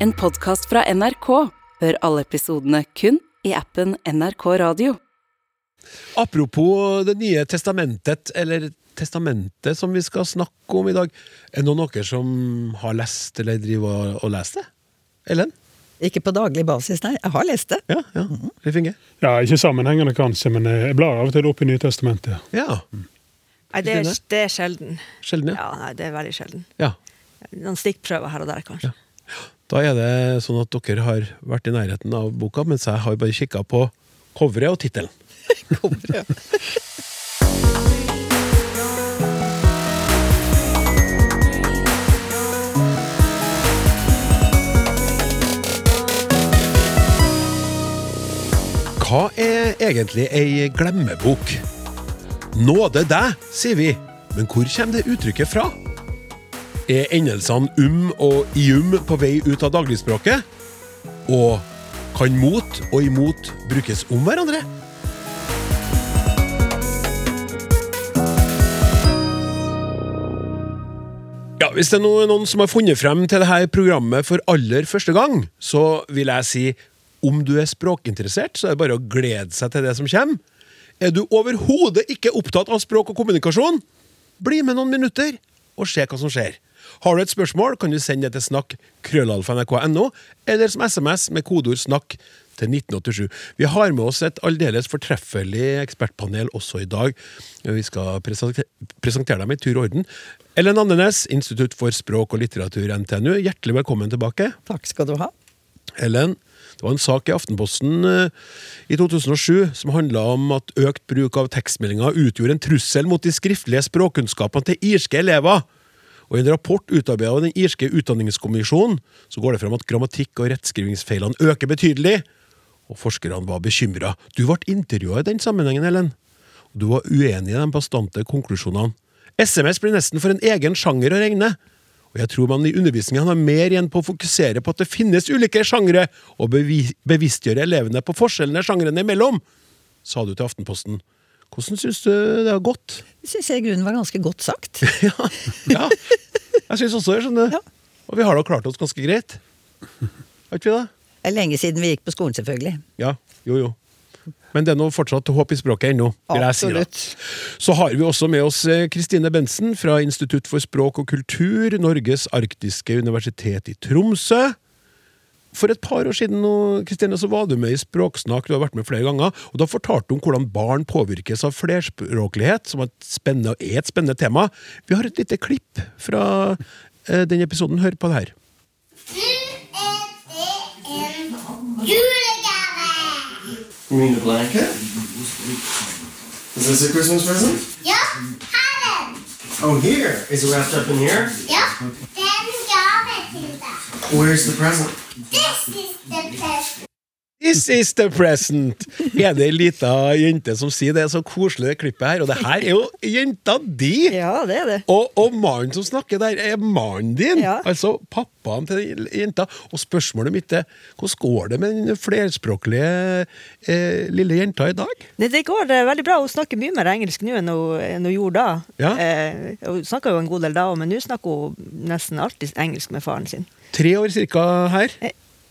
En podkast fra NRK. Hør alle episodene kun i appen NRK Radio. Apropos Det nye testamentet, eller testamentet som vi skal snakke om i dag. Er det noen av dere som har lest eller driver og, leser det? Ellen? Ikke på daglig basis, nei. Jeg har lest det. Ja, ja. Liv Inge? Ja, Ikke sammenhengende kanskje, men jeg blar av og til opp i Nytestamentet. Ja. Nei, det er, det er sjelden. Sjelden, ja. Ja, nei, det er veldig sjelden. ja. Noen stikkprøver her og der, kanskje. Da er det sånn at dere har vært i nærheten av boka, mens jeg har bare kikka på coveret og tittelen. Hva er egentlig ei glemmebok? Nåde deg, sier vi, men hvor kommer det uttrykket fra? Er endelsene um og ium på vei ut av dagligspråket? Og kan mot og imot brukes om hverandre? Ja, Hvis det er noen som har funnet frem til dette programmet for aller første gang, så vil jeg si om du er språkinteressert, så er det bare å glede seg til det som kommer. Er du overhodet ikke opptatt av språk og kommunikasjon? Bli med noen minutter og se hva som skjer. Har du et spørsmål, kan du sende det til snakk krøllalfa.nrk.no, eller som SMS med kodeord 'snakk' til 1987. Vi har med oss et aldeles fortreffelig ekspertpanel også i dag. Vi skal presentere dem i tur og orden. Ellen Andenes, Institutt for språk og litteratur, NTNU. Hjertelig velkommen tilbake. Takk skal du ha. Ellen, det var en sak i Aftenposten eh, i 2007 som handla om at økt bruk av tekstmeldinger utgjorde en trussel mot de skriftlige språkkunnskapene til irske elever. Og I en rapport utarbeidet av den irske utdanningskommisjonen så går det fram at grammatikk- og rettskrivingsfeilene øker betydelig. Og forskerne var bekymra. Du ble intervjua i den sammenhengen, Ellen. Og du var uenig i de bastante konklusjonene. SMS blir nesten for en egen sjanger å regne. Og jeg tror man i undervisningen har mer igjen på å fokusere på at det finnes ulike sjangre, og bevi bevisstgjøre elevene på forskjellene sjangrene imellom, sa du til Aftenposten. Hvordan syns du det har gått? Det syns jeg i grunnen var ganske godt sagt. ja, ja. jeg syns også det. skjønner du. Ja. Og vi har da klart oss ganske greit. Har ikke vi det? Det er lenge siden vi gikk på skolen, selvfølgelig. Ja, jo jo. Men det er nå fortsatt håp i språket ennå. si. Absolutt. Så har vi også med oss eh, Kristine Bensen fra Institutt for språk og kultur, Norges arktiske universitet i Tromsø. For et par år siden Kristine, så var du med i Språksnakk, du har vært med flere ganger, og da fortalte du om hvordan barn påvirkes av flerspråklighet, som er et spennende, er et spennende tema. Vi har et lite klipp fra eh, den episoden. Hør på det her. Mean a blanket? Is this a Christmas present? Ja, här den! Oh, here. Is it wrapped up in here? Ja, den gave till dig. Where's the present? This is the present. This is the present! Er det ei lita jente som sier det? er så koselig, det klippet her. Og det her er jo jenta di! Ja, det er det. Og, og mannen som snakker der, er mannen din! Ja. Altså pappaen til jenta. Og spørsmålet mitt er hvordan går det med den flerspråklige eh, lille jenta i dag? Det, det går det veldig bra. Hun snakker mye mer engelsk nå enn hun, enn hun gjorde da. Ja. Eh, hun snakka jo en god del da òg, men nå snakker hun nesten alltid engelsk med faren sin. Tre år cirka her.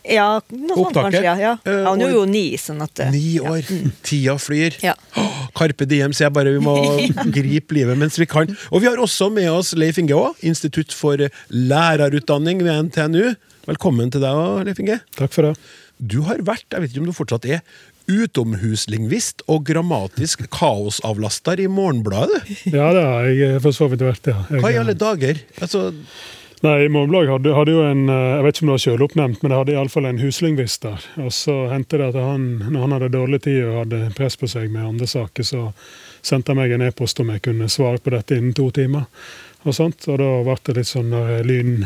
Ja, noe sånt Opptaket? kanskje. Ja, ja. Eh, ja er og- jo ni, sånn at eh, Ni år. Tida flyr. Ja. Åh, Carpe diem, sier jeg bare. Vi må gripe livet mens vi kan. Og vi har også med oss Leif Inge Aa, Institutt for lærerutdanning ved NTNU. Velkommen til deg òg, Leif Inge. Takk for det. Du har vært, jeg vet ikke om du fortsatt er, utomhuslingvist og grammatisk kaosavlaster i Morgenbladet. du. Ja, det har jeg for så vidt vært, ja. Jeg, Hva i alle dager? Altså, Nei, Morgenbladet hadde, hadde jo en eh, Jeg vet ikke om det var selvoppnevnt, men det hadde iallfall en huslingvist der. Og så hendte det at han, når han hadde dårlig tid og hadde press på seg med andre saker, så sendte han meg en e-post om jeg kunne svare på dette innen to timer. Og sånt, og da ble det litt sånn lyn,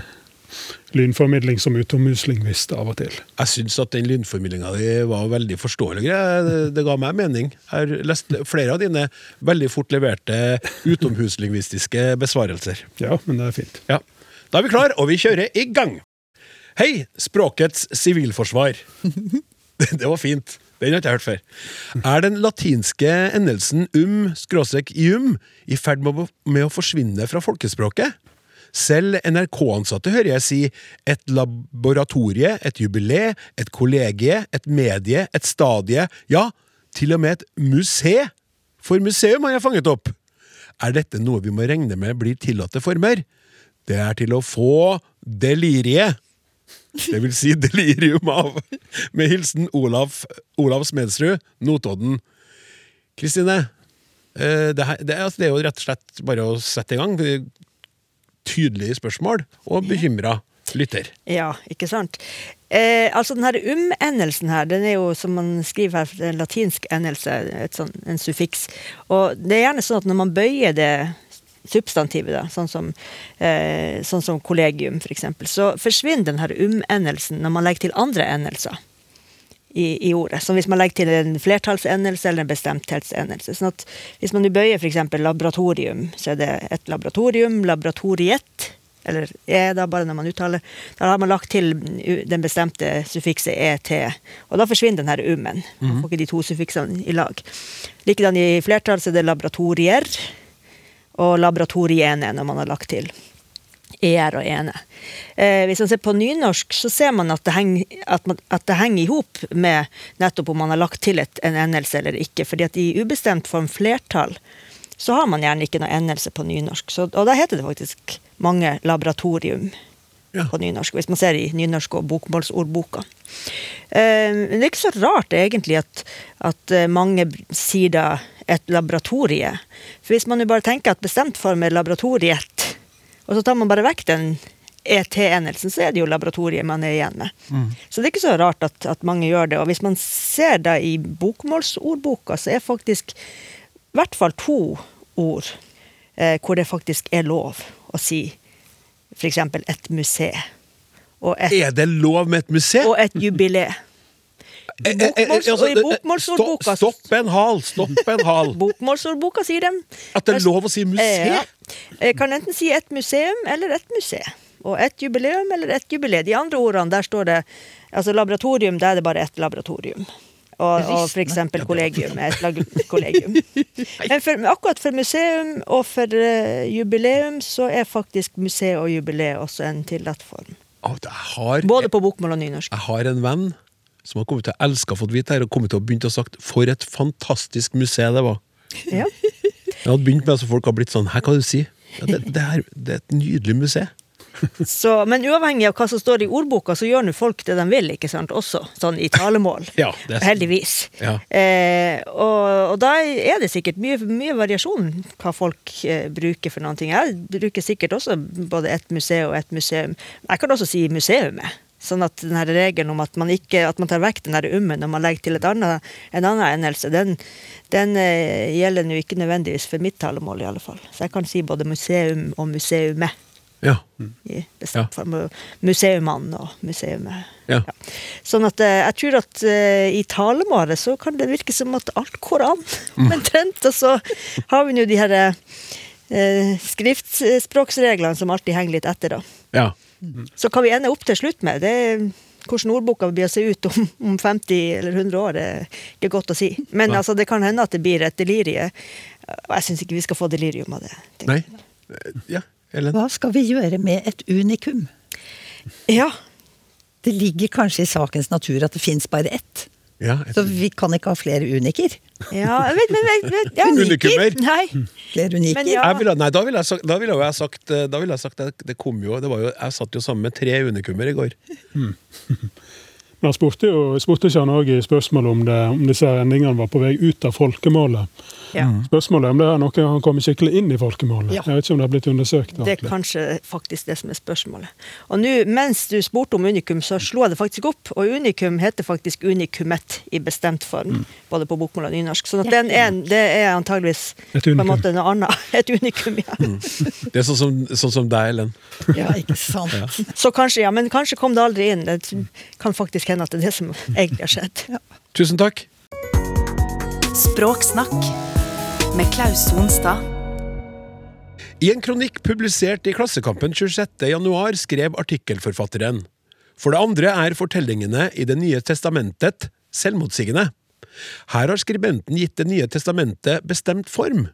lynformidling som utomhuslingvist av og til. jeg syns at den lynformidlinga di var veldig forståelig. Det, det ga meg mening. Jeg har lest flere av dine veldig fort leverte utomhuslingvistiske besvarelser. Ja, men det er fint. Ja. Da er vi klar, og vi kjører i gang. Hei, språkets sivilforsvar. Det var fint. Den har jeg ikke hørt før. Er den latinske endelsen um skråstrek ium i ferd med, å- med å forsvinne fra folkespråket? Selv NRK-ansatte hører jeg si et laboratorie, et jubileé, et kollegie, et medie, et stadie, ja, til og med et musé. For museum har jeg fanget opp. Er dette noe vi må regne med blir tillatte former? Det er til å få delirie. Det vil si delirium av. Med hilsen Olav, Olav Smedsrud, Notodden. Kristine, eh, det, her- det, er- altså, det er jo rett og slett bare å sette i gang. Tydelige spørsmål og bekymra lytter. Ja, ikke sant. Eh, altså den her um-endelsen her, den er jo som man skriver her, en latinsk endelse, et sånn, en suffiks. Og det er gjerne sånn at når man bøyer det substantivet, da, sånn som, eh, sånn som kollegium f.eks., så forsvinner denne um-endelsen når man legger til andre endelser. I, i ordet. Som hvis man legger til en flertallsendelse eller en bestemthetsendelse. Sånn at hvis man bøyer f.eks. laboratorium, så er det et laboratorium, laboratoriet, eller er da bare når man uttaler. Da har man lagt til den bestemte suffikset et, og da forsvinner den her ummen. Man får ikke de to suffiksene i lag. Likedan i flertall så er det laboratorier og laboratoriene når man har lagt til er og ene. Eh, hvis man ser på nynorsk, så ser man at det henger, at man, at det henger i hop med nettopp om man har lagt til et, en endelse eller ikke. fordi at i ubestemt form flertall så har man gjerne ikke noe endelse på nynorsk. Så, og da heter det faktisk mange laboratorium Ja. på nynorsk, hvis man ser i nynorsk og bokmålsordboka. Eh, det er ikke så rart egentlig at, at eh, mange sier da et laboratorie. For hvis man jo bare tenker at bestemt form er laboratoriet, og så tar man bare vekk den ET-endelsen, så er det jo laboratoriet man er igjen med. Så det er ikke så rart at, at mange gjør det. Og hvis man ser da i bokmålsordboka, så er faktisk i hvert fall to ord eh, hvor det faktisk er lov å si f.eks. et museum. Et, Er det lov med et museum? og et jubileé. I bokmåls- og i bokmålsordboka Stopp, en hal! Stopp en hal! Bokmålsordboka sier dem. At det er lov å si museum? Jeg kan enten si et museum eller et museum. Og et jubileum eller et jubileum. De andre ordene, der står det Altså laboratorium, der er det bare ett laboratorium. Og, og eksempel kollegium er et kollegium. Men for, akkurat for museum og for uh, jubileum så er faktisk museet og jubileet også en tillatt form. Har, Både på bokmål og nynorsk. jeg har en venn som har kommet til å elske å fått vite her, og kommet til å begynt å sagt 'for et fantastisk museum det var'. Ja. Jeg hadde begynt med at folk har blitt sånn 'her kan du si'. Ja, det, det, er, det er et nydelig museum. Så, men uavhengig av hva som står i ordboka, så gjør nå folk det de vil, ikke sant? Også sånn i talemål. Ja, det er. Heldigvis. Ja. Eh, og, og da er det sikkert mye, mye variasjon hva folk eh, bruker for noen ting. Jeg bruker sikkert også både et museum og et museum. Jeg kan også si museumet. Sånn at denne regelen om at man, ikke, at man tar vekk den ummen når man legger til et annet, en annen endelse, den, den eh, gjelder nå ikke nødvendigvis for mitt talemål, i alle fall. Så jeg kan si både museum og museumet Ja. i bestemt form. Museumene og museumet. Ja. Sånn at eh, jeg tror at eh, i talemålet så kan det virke som at alt går an, omtrent. Og så har vi nå de her skriftspråksreglene som alltid henger litt etter, da. ja. Så hva vi ender opp til slutt med, det er hvordan ordboka blir å se ut om, om 50 eller 100 år, det er ikke godt å si. Men altså, det kan hende at det blir et delirie. Og jeg syns ikke vi skal få delirium av det. Nei. Ja, Ellen? Hva skal vi gjøre med et unikum? Ja, Det ligger kanskje i sakens natur at det fins bare ett. Ja, et, Så vi kan ikke ha flere uniker. Ja men vet, vet, ja. Unikummer? Nei. Flere uniker. Ja. nei, da ville jeg sagt, da ville jeg sagt, eh, da ville jeg sagt det, det kom jo, det var jo Jeg satt jo sammen med tre unikummer i går. Men han spurte jo spurte ikke han også i spørsmålet om, det, om disse endringene var på vei ut av folkemålet. Ja. Spørsmålet er om det er noe han kommer skikkelig inn i folkemålet. Ja. Jeg vet ikke om det har blitt undersøkt. Det er kanskje faktisk det som er spørsmålet. Og nå, mens du spurte om unikum, så slo jeg det faktisk opp. Og unikum heter faktisk unikumet i bestemt form, Mm. både på bokmål og nynorsk. Så sånn ja. det er antageligvis Et på en måte noe annet. Et unikum, ja. Mm. Det er sånn som, sånn som deg, Ellen. Ja, ikke sant. Så kanskje, ja. Men kanskje kom det aldri inn. Det kan faktisk hende at det er det som egentlig har skjedd. Tusen takk. Språksnakk med Klaus Sonstad. I en kronikk publisert i Klassekampen 26. januar skrev artikkelforfatteren For det andre er fortellingene i Det nye testamentet selvmotsigende. Her har skribenten gitt Det nye testamentet bestemt form.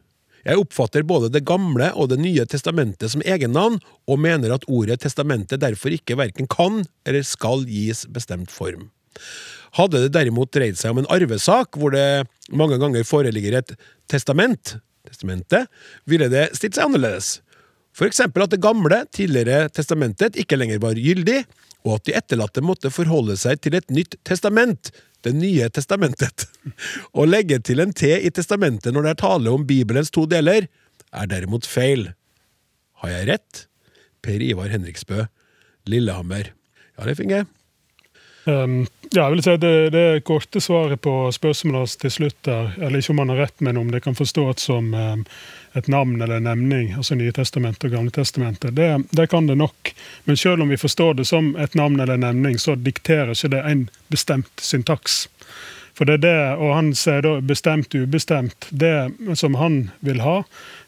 Jeg oppfatter både Det gamle og Det nye testamentet som egennavn, og mener at ordet testamentet derfor ikke verken kan eller skal gis bestemt form. Hadde det derimot dreid seg om en arvesak, hvor det mange ganger foreligger et testament, testamentet, ville det stilt seg annerledes. For eksempel at det gamle, tidligere testamentet ikke lenger var gyldig, og at de etterlatte måtte forholde seg til et nytt testament, det nye testamentet. Å legge til en T i testamentet når det er tale om Bibelens to deler, er derimot feil. Har jeg rett? Per Ivar Henriksbø, Lillehammer. Ja, det finner jeg. Um, ja, jeg vil si det, det korte svaret på spørsmålet hans til slutt der, eller ikke om han har rett, men om det kan forstås som um, et navn eller en nemning, altså Nye testamentet og Gamle testamentet, det, det kan det nok. Men selv om vi forstår det som et navn eller en nemning, så dikterer ikke det en bestemt syntaks. For det er det, og han sier da bestemt ubestemt, det som han vil ha,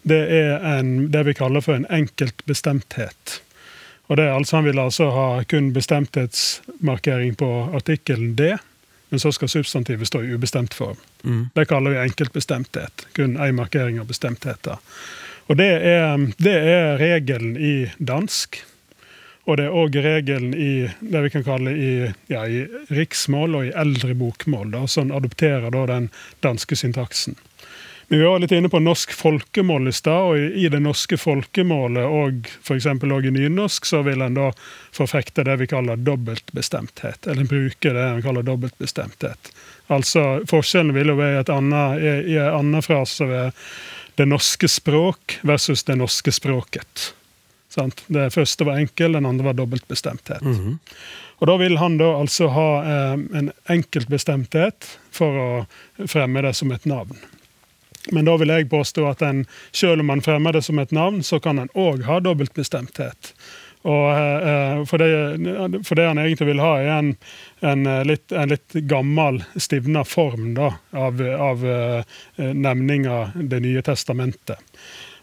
det er en, det vi kaller for en enkelt bestemthet. Og det er altså, Han vil altså ha kun bestemthetsmarkering på artikkelen D, men så skal substantivet stå i ubestemt form. Det kaller vi enkeltbestemthet. Kun én markering av bestemtheter. Og det er, det er regelen i dansk. Og det er òg regelen i det vi kan kalle i, ja, i riksmål og i eldre bokmål. Da, som adopterer da den danske syntaksen. Vi var litt inne på norsk folkemål i stad, og i det norske folkemålet og f.eks. òg i nynorsk, så vil en da forfekte det vi kaller dobbeltbestemthet. Eller bruke det en kaller dobbeltbestemthet. Altså, Forskjellen vil jo være et annet, i en annen frase ved det norske språk versus det norske språket. Sant? Det første var enkel, den andre var dobbeltbestemthet. Og Da vil han da altså ha eh, en enkeltbestemthet for å fremme det som et navn. Men da vil jeg påstå at en, selv om man fremmer det som et navn, så kan en òg ha dobbeltbestemthet. Og, eh, for, det, for det han egentlig vil ha, er en, en, eh, litt, en litt gammel, stivna form da, av, av nevninga Det nye testamentet.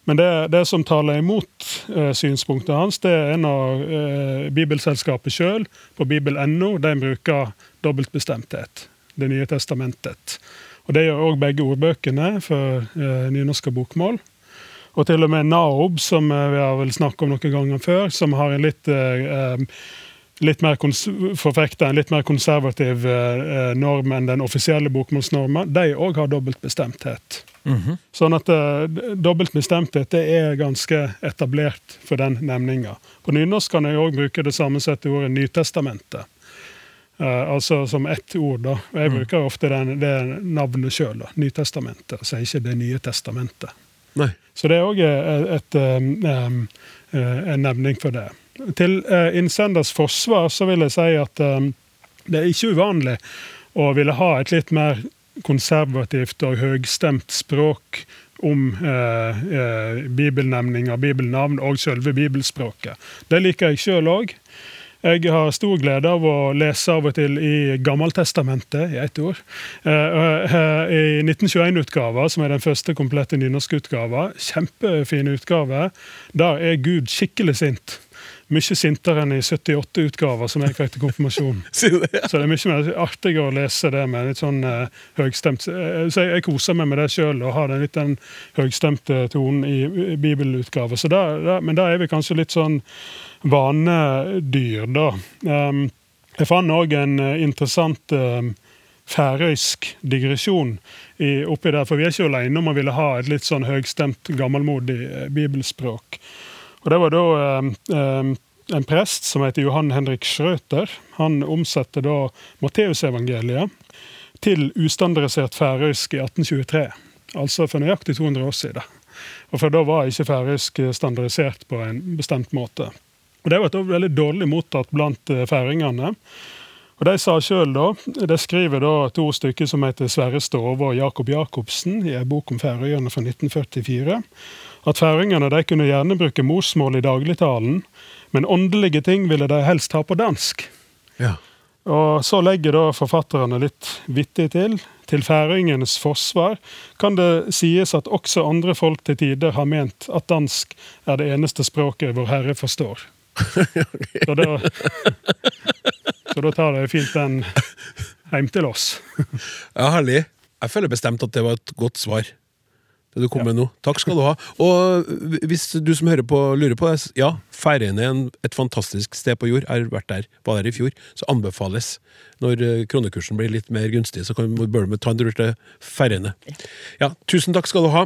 Men det, det som taler imot eh, synspunktet hans, det er når eh, Bibelselskapet sjøl, på bibel.no, de bruker dobbeltbestemthet. Det nye testamentet. Og Det gjør òg begge ordbøkene for eh, nynorsk og bokmål. Og til og med Naob, som eh, vi har vel snakket om noen ganger før, som har en litt eh, litt mer forfekta en litt mer konservativ eh, norm enn den offisielle bokmålsnorma, de òg har dobbeltbestemthet. Sånn at eh, dobbeltbestemthet det er ganske etablert for den nemninga. På nynorsk kan jeg òg bruke det sammensatte ordet Nytestamentet. Eh, altså som ett ord, da. Jeg bruker ofte den, det navnet sjøl, Nytestamentet. Altså ikke Det nye testamentet. Nei. Så det er òg um, um, eh, en nevning for det. Til uh, innsenders forsvar så vil jeg si at um, det er ikke uvanlig å ville ha et litt mer konservativt og høgstemt språk om eh, eh, bibelnemninger, bibelnavn og selve bibelspråket. Det liker jeg sjøl òg. Jeg har stor glede av å lese av og til i Gammeltestamentet, i ett ord. Eh, eh, I 1921-utgava, som er den første komplette nynorskutgava, kjempefin utgave, der er Gud skikkelig sint. Mye sintere enn i 78-utgava, som jeg fikk til konfirmasjon. Så det er mye mer artig å lese det med litt sånn uh, høgstemt eh, Så jeg, jeg koser meg med det sjøl og har den litt den høgstemte tonen i, i da, men da er vi kanskje litt sånn vanedyr, da. Um, jeg fant òg en eh, interessant um, færøysk digresjon i, oppi der, for vi er ikke alene om å ville ha et litt sånn høgstemt, gammelmodig eh, bibelspråk. Og det var da um, um, en prest som heter Johan Henrik Schrøter. Han omsatte da Matteusevangeliet til ustandardisert færøysk i 1823. Altså for nøyaktig 200 år siden. Og for da var ikke færøysk standardisert på en bestemt måte. Og Det ble veldig dårlig mottatt blant eh, færingene. Og De sa selv da, de skriver da to stykker som heter Sverre Stove og Jakob Jacobsen i en bok om Færøyene fra 1944, at færingene de kunne gjerne bruke morsmål i dagligtalen, men åndelige ting ville de helst ha på dansk. Ja. Og Så legger da forfatterne litt vittig til. Til færingenes forsvar kan det sies at også andre folk til tider har ment at dansk er det eneste språket Vår Herre forstår. Så da, så da tar det fint den hjem til oss. Ja, herlig. Jeg føler bestemt at det var et godt svar. Det du kom med nå. Takk skal du ha. Og hvis du som hører på, lurer på det, ja, Færøyene er et fantastisk sted på jord. Jeg har vært der, var der i fjor. Så anbefales. Når eh, kronekursen blir litt mer gunstig, så kan, bør du ta en tur til Færøyene. Ja, tusen takk skal du ha.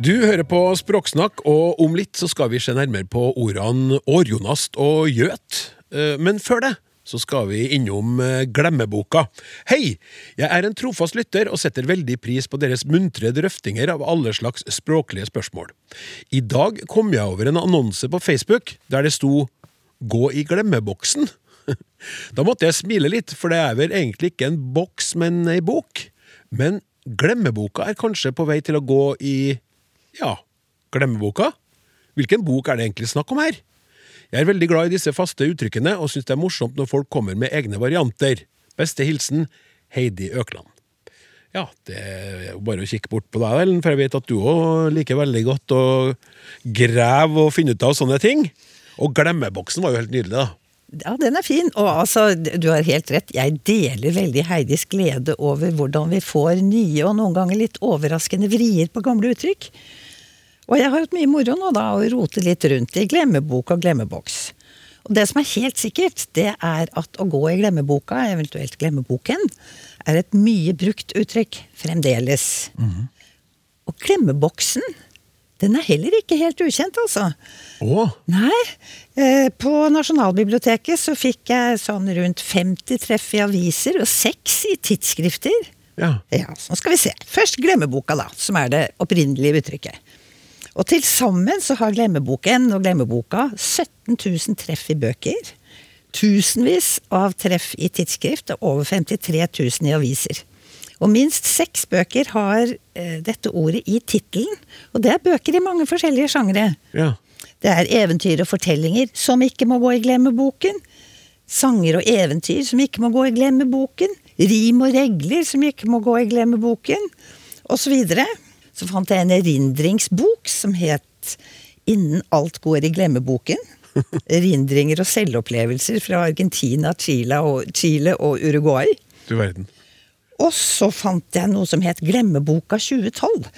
Du hører på Språksnakk, og om litt så skal vi se nærmere på ordene årjonast og gjøt. Eh, Men før det så skal vi innom eh, Glemmeboka. Hei! Jeg er en trofast lytter og setter veldig pris på deres muntre drøftinger av alle slags språklige spørsmål. I dag kom jeg over en annonse på Facebook der det sto 'Gå i glemmeboksen'. Da måtte jeg smile litt, for det er vel egentlig ikke en boks, men ei bok. Men glemmeboka er kanskje på vei til å gå i ja, glemmeboka? Hvilken bok er det egentlig snakk om her? Jeg er veldig glad i disse faste uttrykkene, og syns det er morsomt når folk kommer med egne varianter. Beste hilsen Heidi Økland. Ja, det er jo bare å kikke bort på deg, Ellen, for jeg vet at du òg liker veldig godt å grave og finne ut av sånne ting. Og glemmeboksen var jo helt nydelig, da. Ja, den er fin. Og altså, du har helt rett. Jeg deler veldig Heidis glede over hvordan vi får nye og noen ganger litt overraskende vrier på gamle uttrykk. Og jeg har hatt mye moro nå da å rote litt rundt i glemmebok og glemmeboks. Og det som er helt sikkert, det er at å gå i glemmeboka, eventuelt glemmeboken, er et mye brukt uttrykk fremdeles. Og glemmeboksen, den er heller ikke helt ukjent, altså. Åh. Nei. Eh, på Nasjonalbiblioteket så fikk jeg sånn rundt 50 treff i aviser og seks i tidsskrifter. ja. Ja, så skal vi se. Først glemmeboka, da, som er det opprinnelige uttrykket. Og til sammen så har glemmeboken og glemmeboka 17 000 treff i bøker. Tusenvis av treff i tidsskrift og over 53 000 i aviser. Og minst seks bøker har eh, dette ordet i tittelen, og det er bøker i mange forskjellige sjangre. ja. Det er eventyr og fortellinger som ikke må gå i glemmeboken. Sanger og eventyr som ikke må gå i glemmeboken. Rim og regler som ikke må gå i glemmeboken. Og så videre. Så fant jeg en erindringsbok som het Innen alt går i glemmeboken. Erindringer og selvopplevelser fra Argentina, Chile og, Chile og Uruguay. Du verden. Og så fant jeg noe som het Glemmeboka 2012.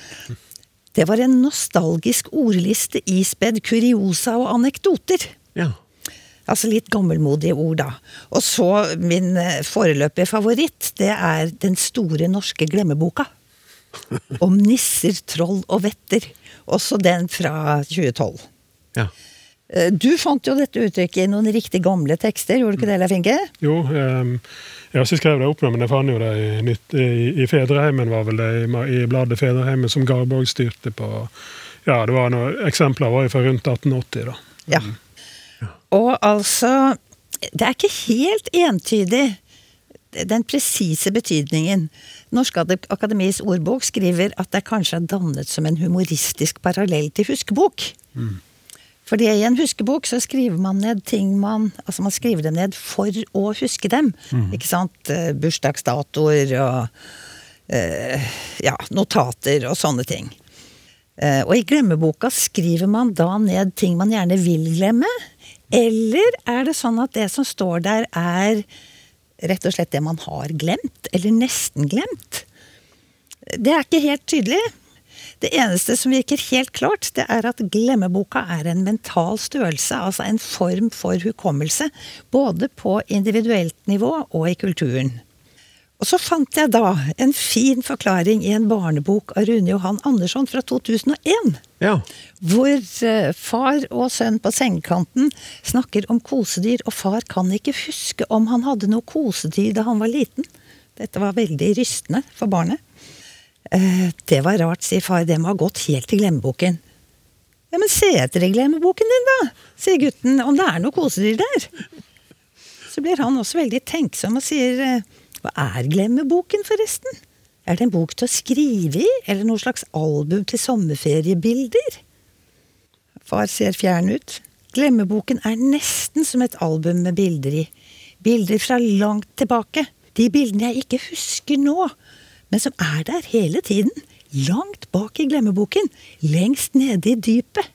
Det var en nostalgisk ordliste ispedd kuriosa og anekdoter. Ja. Altså litt gammelmodige ord, da. Og så min eh, foreløpige favoritt, det er Den store norske glemmeboka. Om nisser, troll og vetter. Også den fra 2012. ja. Eh, Du fant jo dette uttrykket i noen riktig gamle tekster, gjorde du ikke det, Leif Inge? Jo, ehm, jeg har ikke skrevet det opp men jeg fant jo det i, nytt, i, i Fedreheimen, var vel det, i, i bladet Fedreheimen, som Garborg styrte på. Ja, det var noen eksempler var fra rundt 1880, da. Ja. Og altså Det er ikke helt entydig den presise betydningen. Norsk Ade- Akademis ordbok skriver at det kanskje er dannet som en humoristisk parallell til huskebok. Fordi i en huskebok så skriver man ned ting man Altså man skriver dem ned for å huske dem. Ikke sant? Eh, Bursdagsdatoer og eh, ja, notater og sånne ting. Eh, og i glemmeboka skriver man da ned ting man gjerne vil glemme? Eller er det sånn at det som står der, er rett og slett det man har glemt? Eller nesten glemt? Det er ikke helt tydelig. Det eneste som virker helt klart, det er at glemmeboka er en mental størrelse, altså en form for hukommelse, både på individuelt nivå og i kulturen. Og så fant jeg da en fin forklaring i en barnebok av Rune Johan Andersson fra 2001. Ja. Hvor eh, far og sønn på sengekanten snakker om kosedyr, og far kan ikke huske om han hadde noe kosedyr da han var liten. Dette var veldig rystende for barnet. Eh, det var rart, sier far, det må ha gått helt til glemmeboken. Ja, men se etter i glemmeboken din, da, sier gutten, om det er noe kosedyr der. Så blir han også veldig tenksom og sier eh, hva er glemmeboken, forresten? Er det en bok til å skrive i, eller noe slags album til sommerferiebilder? Far ser fjern ut. Glemmeboken er nesten som et album med bilder i. Bilder fra langt tilbake. De bildene jeg ikke husker nå, men som er der hele tiden. Langt bak i glemmeboken. Lengst nede i dypet.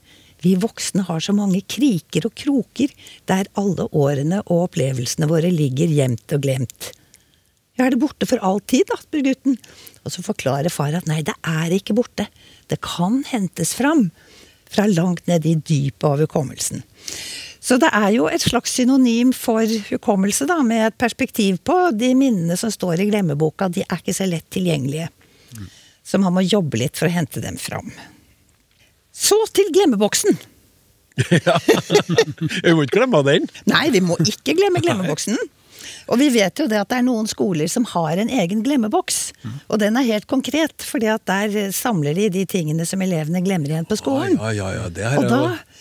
Vi voksne har så mange kriker og kroker der alle årene og opplevelsene våre ligger gjemt og glemt. Ja, er det borte for all tid, da, spør gutten. Og så forklarer far at nei, det er ikke borte. Det kan hentes fram. Fra langt nede i dypet av hukommelsen. Så det er jo et slags synonym for hukommelse, da, med et perspektiv på de minnene som står i glemmeboka. De er ikke så lett tilgjengelige. Så man må jobbe litt for å hente dem fram. Så til glemmeboksen. Vi må ikke glemme den. Nei, vi må ikke glemme glemmeboksen. Og vi vet jo det at det er noen skoler som har en egen glemmeboks. Og den er helt konkret, at der samler de de tingene som elevene glemmer igjen på skolen. Ja, ja, ja, det har jeg,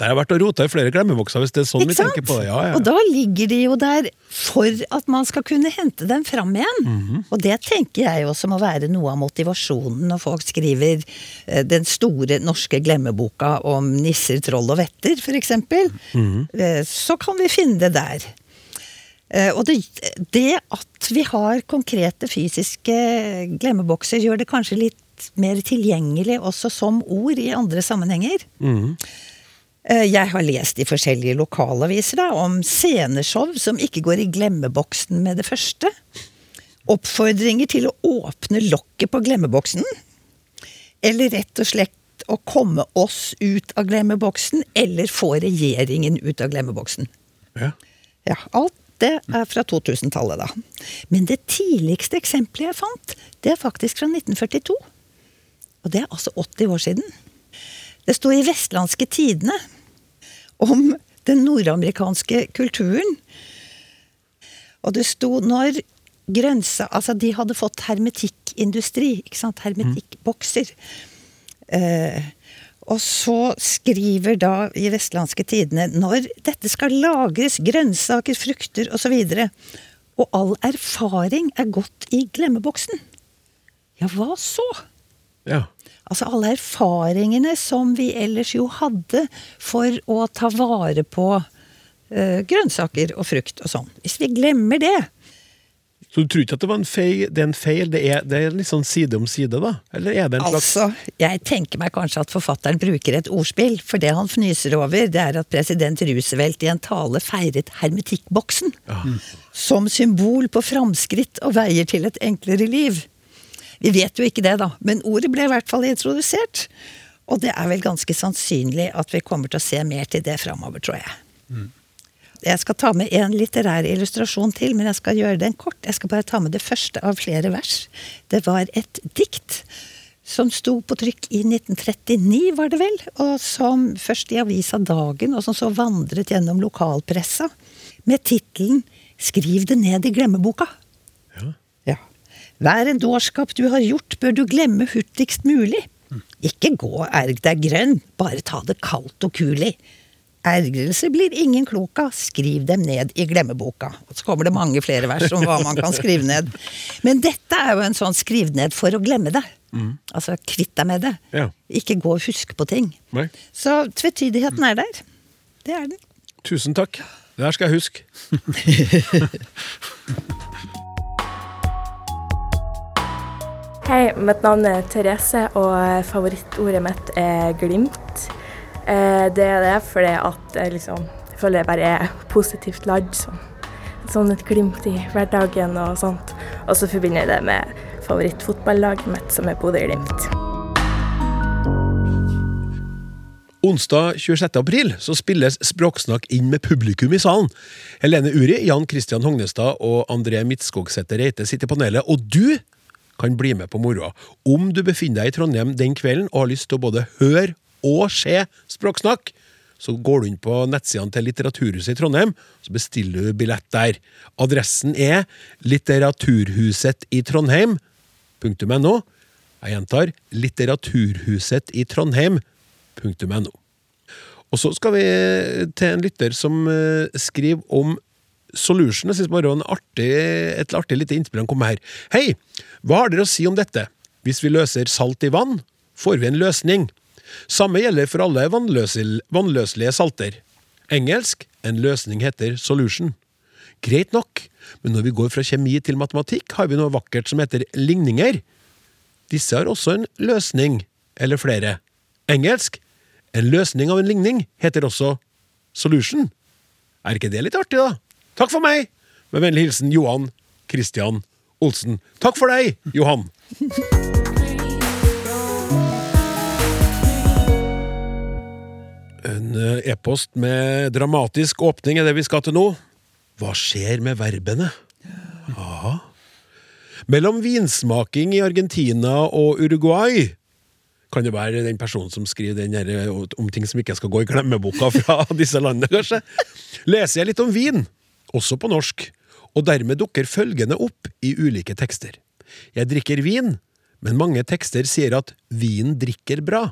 har jeg vært og rota i flere glemmebokser, hvis det er sånn vi tenker på det. Ja, ja. Og da ligger de jo der for at man skal kunne hente dem fram igjen. Mhm. Og det tenker jeg også må være noe av motivasjonen når folk skriver eh, den store norske glemmeboka om nisser, troll og vetter, f.eks. Mm -hmm. Så kan vi finne det der. Eh, Og det, det at vi har konkrete fysiske glemmebokser, gjør det kanskje litt mer tilgjengelig også som ord i andre sammenhenger. Mm. Jeg har lest i forskjellige lokalaviser da, om sceneshow som ikke går i glemmeboksen med det første. Oppfordringer til å åpne lokket på glemmeboksen. Eller rett og slett å komme oss ut av glemmeboksen, eller få regjeringen ut av glemmeboksen. Ja. Ja, alt det er fra 2000-tallet, da. Men det tidligste eksempelet jeg fant, det er faktisk fra 1942. Og det er altså 80 år siden. Det sto i Vestlandske Tidene om den nordamerikanske kulturen. Og det sto når grønnsa... Altså, de hadde fått hermetikkindustri, ikke sant? Hermetikkbokser. Eh, og så skriver da i Vestlandske Tidene når dette skal lagres, grønnsaker, frukter osv. Og, og all erfaring er gått i glemmeboksen. Ja, hva så? ja. Altså alle erfaringene som vi ellers jo hadde for å ta vare på eh, grønnsaker og frukt og sånn. Hvis vi glemmer det, Så du tror ikke at det var en feil? Det er en feil, det er, det er litt sånn side om side, da? Eller er det en slags Altså, jeg tenker meg kanskje at forfatteren bruker et ordspill, for det han fnyser over, det er at president Roosevelt i en tale feiret hermetikkboksen. Som symbol på framskritt og veier til et enklere liv. Vi vet jo ikke det, da, men ordet ble i hvert fall introdusert. Og det er vel ganske sannsynlig at vi kommer til å se mer til det framover, tror jeg. Jeg skal ta med en litterær illustrasjon til, men jeg skal gjøre den kort. Jeg skal bare ta med det første av flere vers. Det var et dikt som sto på trykk i 1939, var det vel, og som først i avisa Dagen, og som så vandret gjennom lokalpressa, med tittelen Skriv det ned i glemmeboka. Ja. Ja. Hver en dårskap du har gjort, bør du glemme hurtigst mulig. Ikke gå og erg deg grønn, bare ta det kaldt og kulig. Ergrelse blir ingen klok av, skriv dem ned i glemmeboka. Og så kommer det mange flere vers om hva man kan skrive ned. Men dette er jo en sånn skriv ned for å glemme det. Altså kvitt deg med det. Ja. Ikke gå og huske på ting. Nei. Så tvetydigheten er der. Det er den. Tusen takk. Det her skal jeg huske. Hei, mitt navn er Therese, og favorittordet mitt er glimt. Eh, Det er det fordi at liksom jeg føler jeg bare er positivt ladd. Sånn. sånn et glimt i hverdagen og sånt. Og så forbinder jeg det med favorittfotballaget mitt, som er Bodø-Glimt. Onsdag 26. april så spilles Språksnakk inn med publikum i salen. Helene Uri, Jan Christian Hognestad og André Midtskogsæter Reite sitter i panelet, og du kan bli med på moroa. Om du befinner deg i Trondheim den kvelden og har lyst til å både høre og se Språksnakk, så går du inn på nettsidene til Litteraturhuset i Trondheim, så bestiller du billett der. Adressen er Litteraturhuset i Trondheim.no. Jeg gjentar Litteraturhuset i Trondheim.no. Og så skal vi til en lytter som eh, skriver om Solution. Jeg synes bare det var et artig lite innspill han kom med her. Hei! Hva har dere å si om dette? Hvis vi løser salt i vann, får vi en løsning. Samme gjelder for alle vannløselige salter. Engelsk en løsning heter solution. Greit nok, men når vi går fra kjemi til matematikk, har vi noe vakkert som heter ligninger. Disse har også en løsning, eller flere. Engelsk en løsning av en ligning heter også solution. Er ikke det litt artig, da? Takk for meg! Med vennlig hilsen Johan Christian Olsen. Takk for deg, Johan! En eh, e-post med dramatisk åpning er det vi skal til nå. Hva skjer med verbene? Aha. Mellom vinsmaking i Argentina og Uruguay kan det være den personen som skriver den her, eh, om ting som ikke skal gå i glemmeboka fra disse landene, kanskje. Leser jeg litt om vin, også på norsk, og dermed dukker følgende opp i ulike tekster. Jeg drikker vin, men mange tekster sier at vin drikker bra.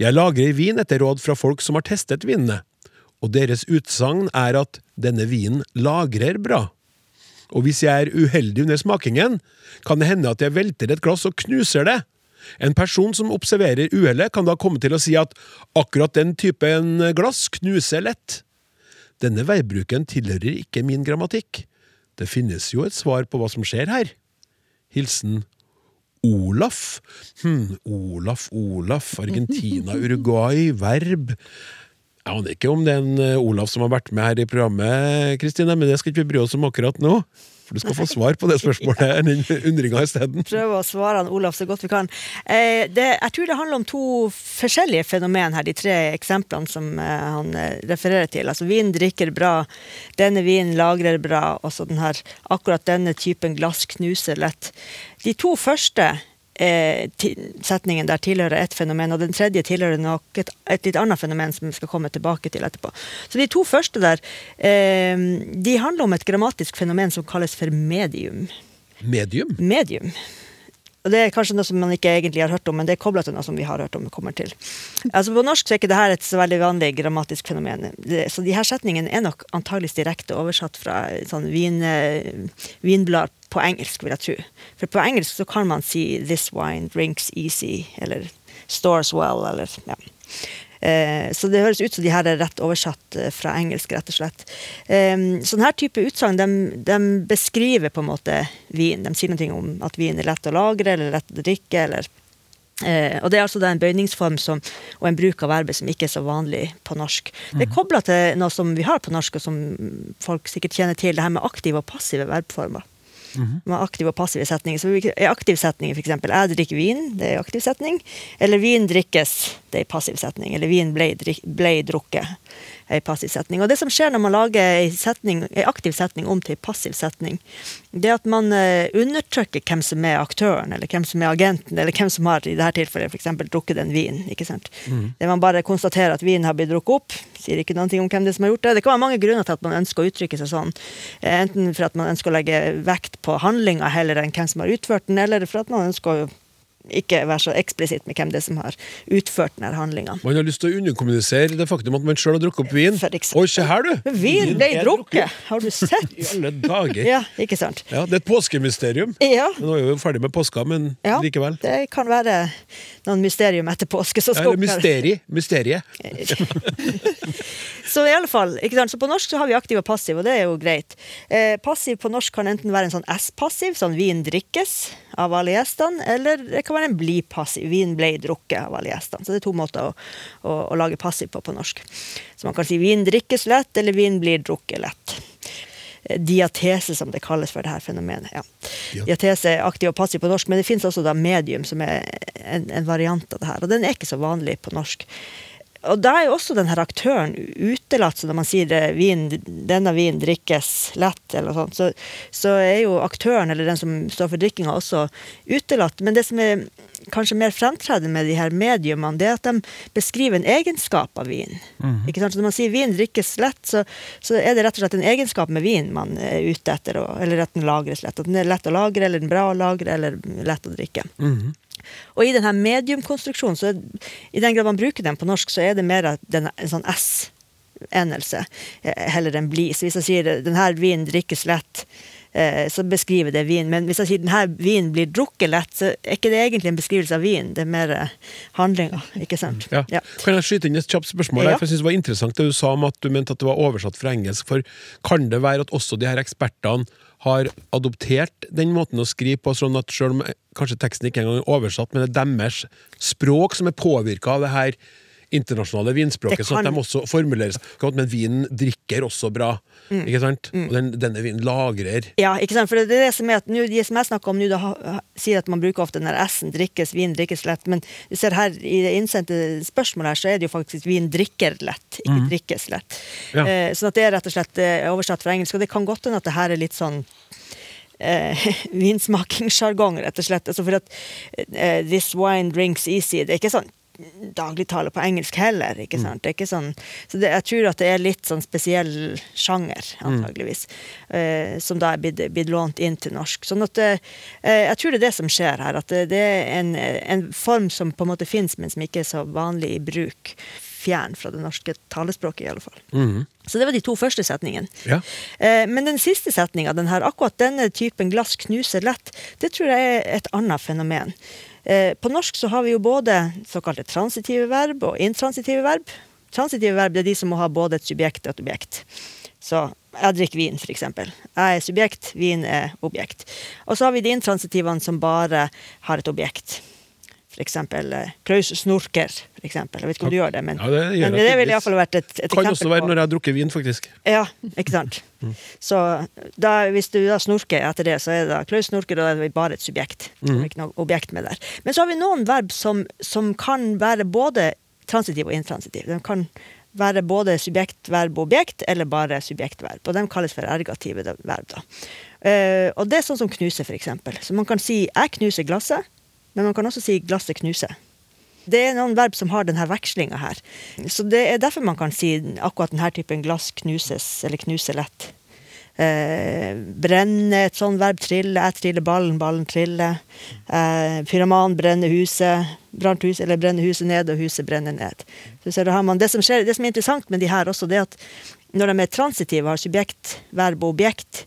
Jeg lagrer vin etter råd fra folk som har testet vinene, og deres utsagn er at denne vinen lagrer bra. Og hvis jeg er uheldig under smakingen, kan det hende at jeg velter et glass og knuser det. En person som observerer uhellet, kan da komme til å si at akkurat den typen glass knuser lett. Denne veibruken tilhører ikke min grammatikk. Det finnes jo et svar på hva som skjer her. Hilsen Olaf. Hm, Olaf, Olaf, Argentina, Uruguay, verb Jeg aner ikke om det er en eh, Olaf som har vært med her i programmet, Kristine, men det skal ikke vi bry oss om akkurat nå. For du skal få svar på det spørsmålet, den undringa isteden. prøve å svare han Olaf så godt vi kan. Eh, det, jeg tror det handler om to forskjellige fenomen her, de tre eksemplene som eh, han eh, refererer til. Altså vin drikker bra, denne vinen lagrer bra, og så den her, akkurat denne typen glass knuser lett. De to første setningen der tilhører ett fenomen, og den tredje tilhører nok et, et litt annet fenomen som vi skal komme tilbake til etterpå. Så de to første der, eh, de handler om et grammatisk fenomen som kalles for medium Medium. medium. Og Det er kanskje noe som man ikke egentlig har hørt om, men det er kobla til noe som vi har hørt om. kommer til. Altså På norsk så er ikke dette et så veldig vanlig grammatisk fenomen. Så de her setningene er nok antageligvis direkte oversatt fra sånn vin, eh, vinblad på engelsk, vil jeg tro. For på engelsk så kan man si 'this wine drinks easy', eller 'stores well', eller ja. Eh, Så det høres ut som de her er rett oversatt eh, fra engelsk, rett og slett. Eh, Sånn her type utsagn de, de beskriver på en måte vin. De sier noe om at vin er lett å lagre eller lett å drikke. eller Eh, og Det er altså da en bøyningsform som, og en bruk av verbet som ikke er så vanlig på norsk. Det er kobla til noe som vi har på norsk, og som folk sikkert kjenner til, det her med aktive og passive verbformer. Med aktive og passive setninger. Så er aktiv setning, f.eks. Jeg drikker vin, det er aktiv setning. Eller vin drikkes, det er passiv setning. Eller vin ble, ble drukket, er passiv setning. Og det som skjer når man lager ei setning- ei aktiv setning om til ei passiv setning, det er at man eh, undertrykker hvem som er aktøren, eller hvem som er agenten, eller hvem som har i dette tilfellet for eksempel drukket en vin. ikke sant? Det Man bare konstaterer at vinen har blitt drukket opp, sier ikke noe om hvem det som har gjort det. Det kan være mange grunner til at man ønsker å uttrykke seg sånn. Eh, Enten for at man ønsker å legge vekt på handlinga heller enn hvem som har utført den, eller for at man ønsker å ikke være så eksplisitt med hvem det er som har utført denne handlinga. Man har lyst til å underkommunisere det faktum at man sjøl har drukket opp vin. Oi, se her, du! Vin ble drukket! Har du sett? I alle dager. Ja, ikke sant? Ja, Det er et påskemysterium. Ja. Nå er vi jo ferdig med påska, men Ja, likevel. det kan være noen mysterium etter påske. som skal eller oppklare- mysteri. Mysteriet. Så i alle fall, ikke sant? Så på norsk så har vi aktiv og passiv, og det er jo greit. Eh, passiv på norsk kan enten være en sånn S-passiv, sånn vin drikkes av alle gjestene, eller det kan være en bli-passiv, vin ble drukket av alle gjestene. Så det er to måter å, å, å lage passiv på på norsk. Så man kan si vin drikkes lett, eller vin blir drukket lett. Eh, Diatese, som det kalles for det her fenomenet. Ja. Ja. Diatese er aktiv og passiv på norsk, men det finnes også da medium, som er en, en variant av det her. Og den er ikke så vanlig på norsk. Og da er jo også den her aktøren utelatt, så når man sier eh, vin, denne vinen drikkes lett, eller sånt, så, så er jo aktøren, eller den som står for drikkinga, også utelatt. Men det som er kanskje mer fremtredende med de her mediumene, det er at de beskriver en egenskap av vin. Ikke sant? Så når man sier vin drikkes lett, så, så er det rett og slett en egenskap med vin man er ute etter, og, eller at den lagres lett. At den er lett å lagre, eller den er bra å lagre, eller lett å drikke. Og i denne mediumkonstruksjonen, så er, i den grad man bruker den på norsk, så er det mer en sånn S-endelse eh, heller enn bli. Så hvis jeg sier denne vinen drikkes lett, eh, så beskriver det vin. Men hvis jeg sier denne vinen blir drukket lett, så er ikke det egentlig en beskrivelse av vin, det er mer eh, handlinga, ikke sant? Ja. Ja. Kan jeg skyte inn et kjapt spørsmål? Ja. For jeg synes Det var interessant det du sa om at du mente at det var oversatt fra engelsk. For Kan det være at også de her ekspertene har adoptert den måten å skrive på, sånn at selv om eh, kanskje teksten ikke engang er oversatt, men det er deres språk som er påvirka av det her internasjonale vinspråket, Det sånn at de også formuleres Men vinen drikker også bra, Mm. ikke sant? Og den, denne vinen lagrer. Ja, ikke sant? For det er det som er at nu, de som jeg snakker om nå, sier at man bruker ofte den der S-en, drikkes, vin drikkes lett, men du ser her i det innsendte spørsmålet her, så er det jo faktisk vin drikker lett, ikke drikkes lett. Ja. Eh, sånn at det er rett og slett eh, oversatt fra engelsk, og det kan godt hende at det her er litt sånn eh, vinsmakingssjargong, rett og slett. Altså for at eh, this wine drinks easy, det er ikke sånn dagligtale på engelsk heller, ikke sant? Det er ikke sånn, så det, jeg tror at det er litt sånn spesiell sjanger, antageligvis, eh, som da er blitt, blitt lånt inn til norsk. Sånn at eh, jeg tror det er det som skjer her, at det, det er en, en form som på en måte finnes, men som ikke er så vanlig i bruk. Fjern fra det norske talespråket, i alle fall. Så det var de to første setningene. Ja. Eh, Men den siste setninga, den her, akkurat denne typen glass knuser lett, det tror jeg er et annet fenomen. Eh, På norsk så har vi jo både såkalte transitive verb og intransitive verb. Transitive verb er de som må ha både et subjekt og et objekt. Så jeg drikker vin, eksempel. Jeg er subjekt, vin er objekt. Og så har vi de intransitivene som bare har et objekt. For eksempel eh, Klaus snorker, eksempel. Jeg vet ikke om du gjør det, men, Ja, det gjør men det ville iallfall vært et, et Kan eksempel også være på- når jeg har drukket vin, faktisk. ja, ikke sant. Så da, hvis du da snorker etter det, så er det da Klaus snorker, og da er det bare et subjekt. Er ikke noe objekt med der. Men så har vi noen verb som, som kan være både transitiv og intransitiv. De kan være både subjekt, verb og objekt, eller bare subjekt, verb. Og de kalles for ergative verb. da. Uh, og det er sånn som knuse, eksempel. Så man kan si 'jeg knuser glasset', men man kan også si 'glasset knuser'. Det er noen verb som har denne vekslinga her. Så det er derfor man kan si akkurat denne typen glass knuses, eller knuser lett. Eh, brenne, et sånt verb. Trille. Jeg triller ballen, ballen triller. Eh, pyroman brenner huset. Brant huset, eller brenner huset ned, og huset brenner ned. Det, som skjer, det som er interessant med de her også, det er at når de er transitive, har subjekt, verb og objekt,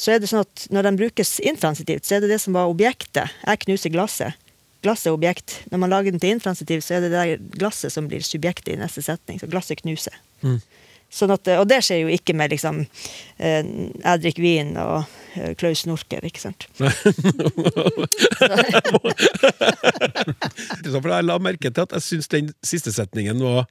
så er det sånn at når de brukes intransitivt, så er det det som var objektet. Jeg knuser glasset. Glasset er objekt. Når man lager den til intransitiv, så er det det glasset som blir subjektet i neste setning. Så glasset knuser. Sånn at, og det skjer jo ikke med liksom eh, Jeg drikker vin og eh, Klaus snorker, ikke sant. For jeg la merke til at jeg syns den siste setningen var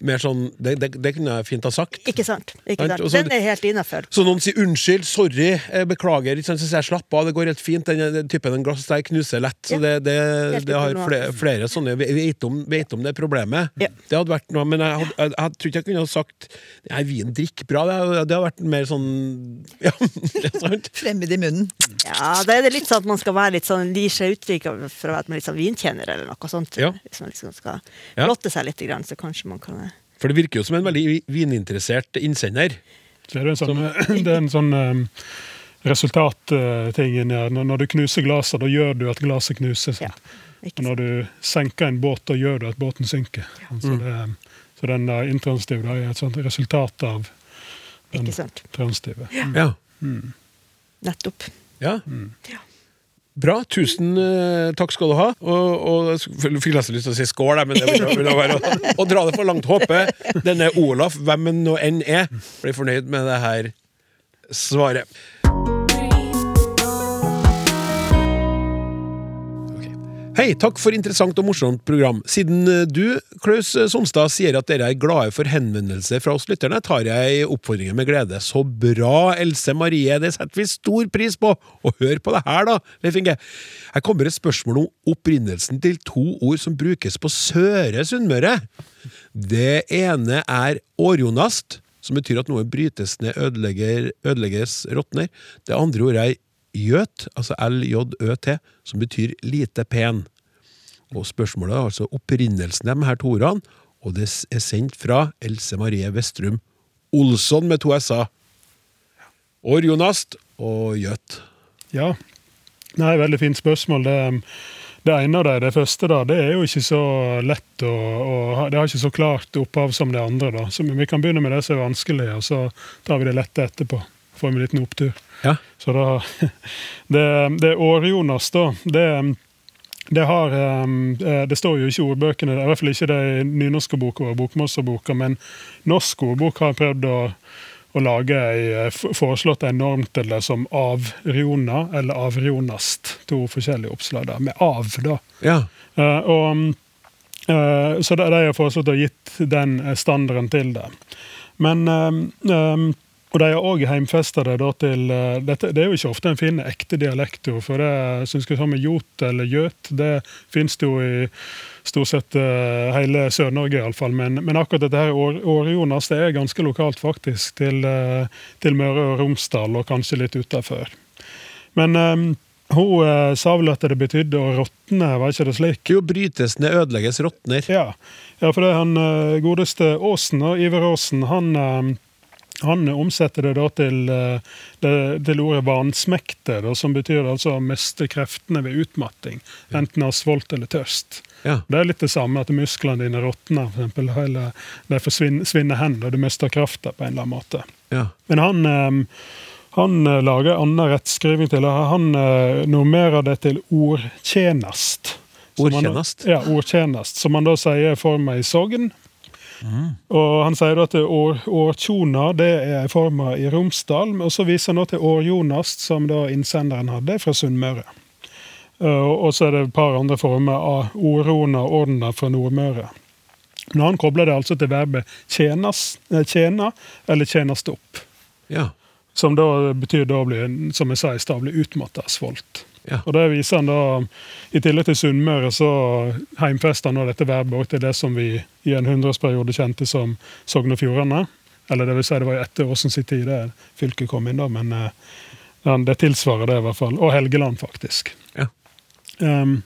mer sånn Det, det, det kunne jeg fint ha sagt. Ikke sant? Ikke Sant, sant? så- Den er helt innafor. Så noen sier unnskyld, sorry, beklager, ikke sant, så sier jeg slapp av, det går helt fint, den, den typen en glass der knuser lett. Så Ja, det, det, det har flere, flere sånne Vi vet om, vet om det problemet. Ja. Det hadde vært noe, men jeg, hadde, jeg, jeg tror ikke jeg kunne ha sagt Nei, vin drikker bra. Det, det hadde vært mer sånn Ja, det er sant. Fremmed i munnen. Ja, da er det litt sånn at man skal være litt sånn gir seg uttrykk for å være litt sånn vinkjenner eller noe sånt. Ja. Hvis man liksom skal Ja. blotte seg litt, så kanskje man kan eh, For det virker jo som en veldig vininteressert innsender. Så er det, en sånn, det er en sånn um, resultatting inni her. Når, når du knuser glasset, da gjør du at glasset knuses. Ja. Og når du senker en båt, da gjør du at båten synker. Så, det, så den der intransitive da er et sånt resultat av den transitive. Ja. Nettopp. ja. Ja. Bra. Tusen uh, takk skal du ha. Og, og jeg fikk nesten lyst til å si skål, men det ville være å dra det for langt. Håper denne Olaf, hvem han nå enn er, blir fornøyd med det her svaret. Hei, takk for interessant og morsomt program. Siden eh, du, Klaus Sonstad, sier at dere er glade for henvendelser fra oss lytterne, tar jeg oppfordringen med glede. Så bra, Else Marie, det setter vi stor pris på! Og hør på det her, da, Leif Inge. Her kommer et spørsmål om opprinnelsen til to ord som brukes på Søre Sunnmøre. Det ene er årjonast, som betyr at noe brytes ned, ødelegges, råtner. Det andre ordet er gjøt, altså L-J-Ø-T, som betyr lite pen. Og spørsmålet er altså opprinnelsen av her to ordene, og det er sendt fra Else Marie Vestrum Olsson med to s-er. Årjonast og gjøt. Ja. Nei, veldig fint spørsmål. Det, det ene av det, det første, da, det er jo ikke så lett å, å Det har ikke så klart opphav som det andre. da. Så vi kan begynne med det som er vanskelig, og så tar vi det lette etterpå. Får vi en liten opptur. Ja. Så da Det, det År-Jonas, da, det, det har eh, Det står jo ikke i ordbøkene, i hvert fall ikke det i nynorske boka og bokmålsboka, men norsk ordbok har prøvd å, å lage ei, eh, foreslått en norm til det som avriona eller avrionast. To forskjellige oppslag, da, med av, da. Ja. Uh, og Eh, så de de har foreslått å gitt den standarden til det. Men uh, og de har òg heimfesta det til eh, dette, Det er jo ikke ofte en finner ekte dialektord, for det synes jeg sånn med jot eller gjøt, det finnes jo i stort sett eh, hele Sør-Norge iallfall. Men, men akkurat dette her Åre-Jonas, det er ganske lokalt, faktisk, til, eh, til Møre og Romsdal, og kanskje litt utafor. Men um, hun eh, sa vel at det betydde å råtne, var ikke det slik? Jo, brytes ned, ødelegges, råtner. Ja, ja for det er han godeste Åsen, og Iver Aasen, han, eh, han omsetter det da til, eh, det, til ordet vansmekte, da, som betyr altså å miste kreftene ved utmatting, enten av svolt eller tørst. Ja. Det er litt det samme at musklene dine råtner, eksempel, eller de forsvinner svinner hen, og du mister krafta på en eller annen måte. Ja. Men han, um, han eh, lager annen rettskriving til det. Han normerer det til ordtjenest. Ordtjenest? Ja, ordtjenest. Som han da sier for meg i sogn. Og han sier da år, årtjona det er forma i Romsdal, og så viser han da til årjonast, som da innsenderen hadde, fra Sunnmøre. Uh, og så er det et par andre former av Orona og ordena fra Nordmøre. Men han kobler det altså til verbet tjenas, eh, tjena eller tjenast opp. Ja. Som da betyr da å bli, som jeg sa i stad, bli utmatta svolt. Ja. Og det viser han da, I tillegg til Sunnmøre så heimfester han dette verbet til det som vi i en hundreårsperiode kjente som Sogn og Fjordane. Eller det vil si det var etter Åsens tid det fylket kom inn, da, men eh, ja, det tilsvarer det i hvert fall. Og Helgeland, faktisk. Ja. Um,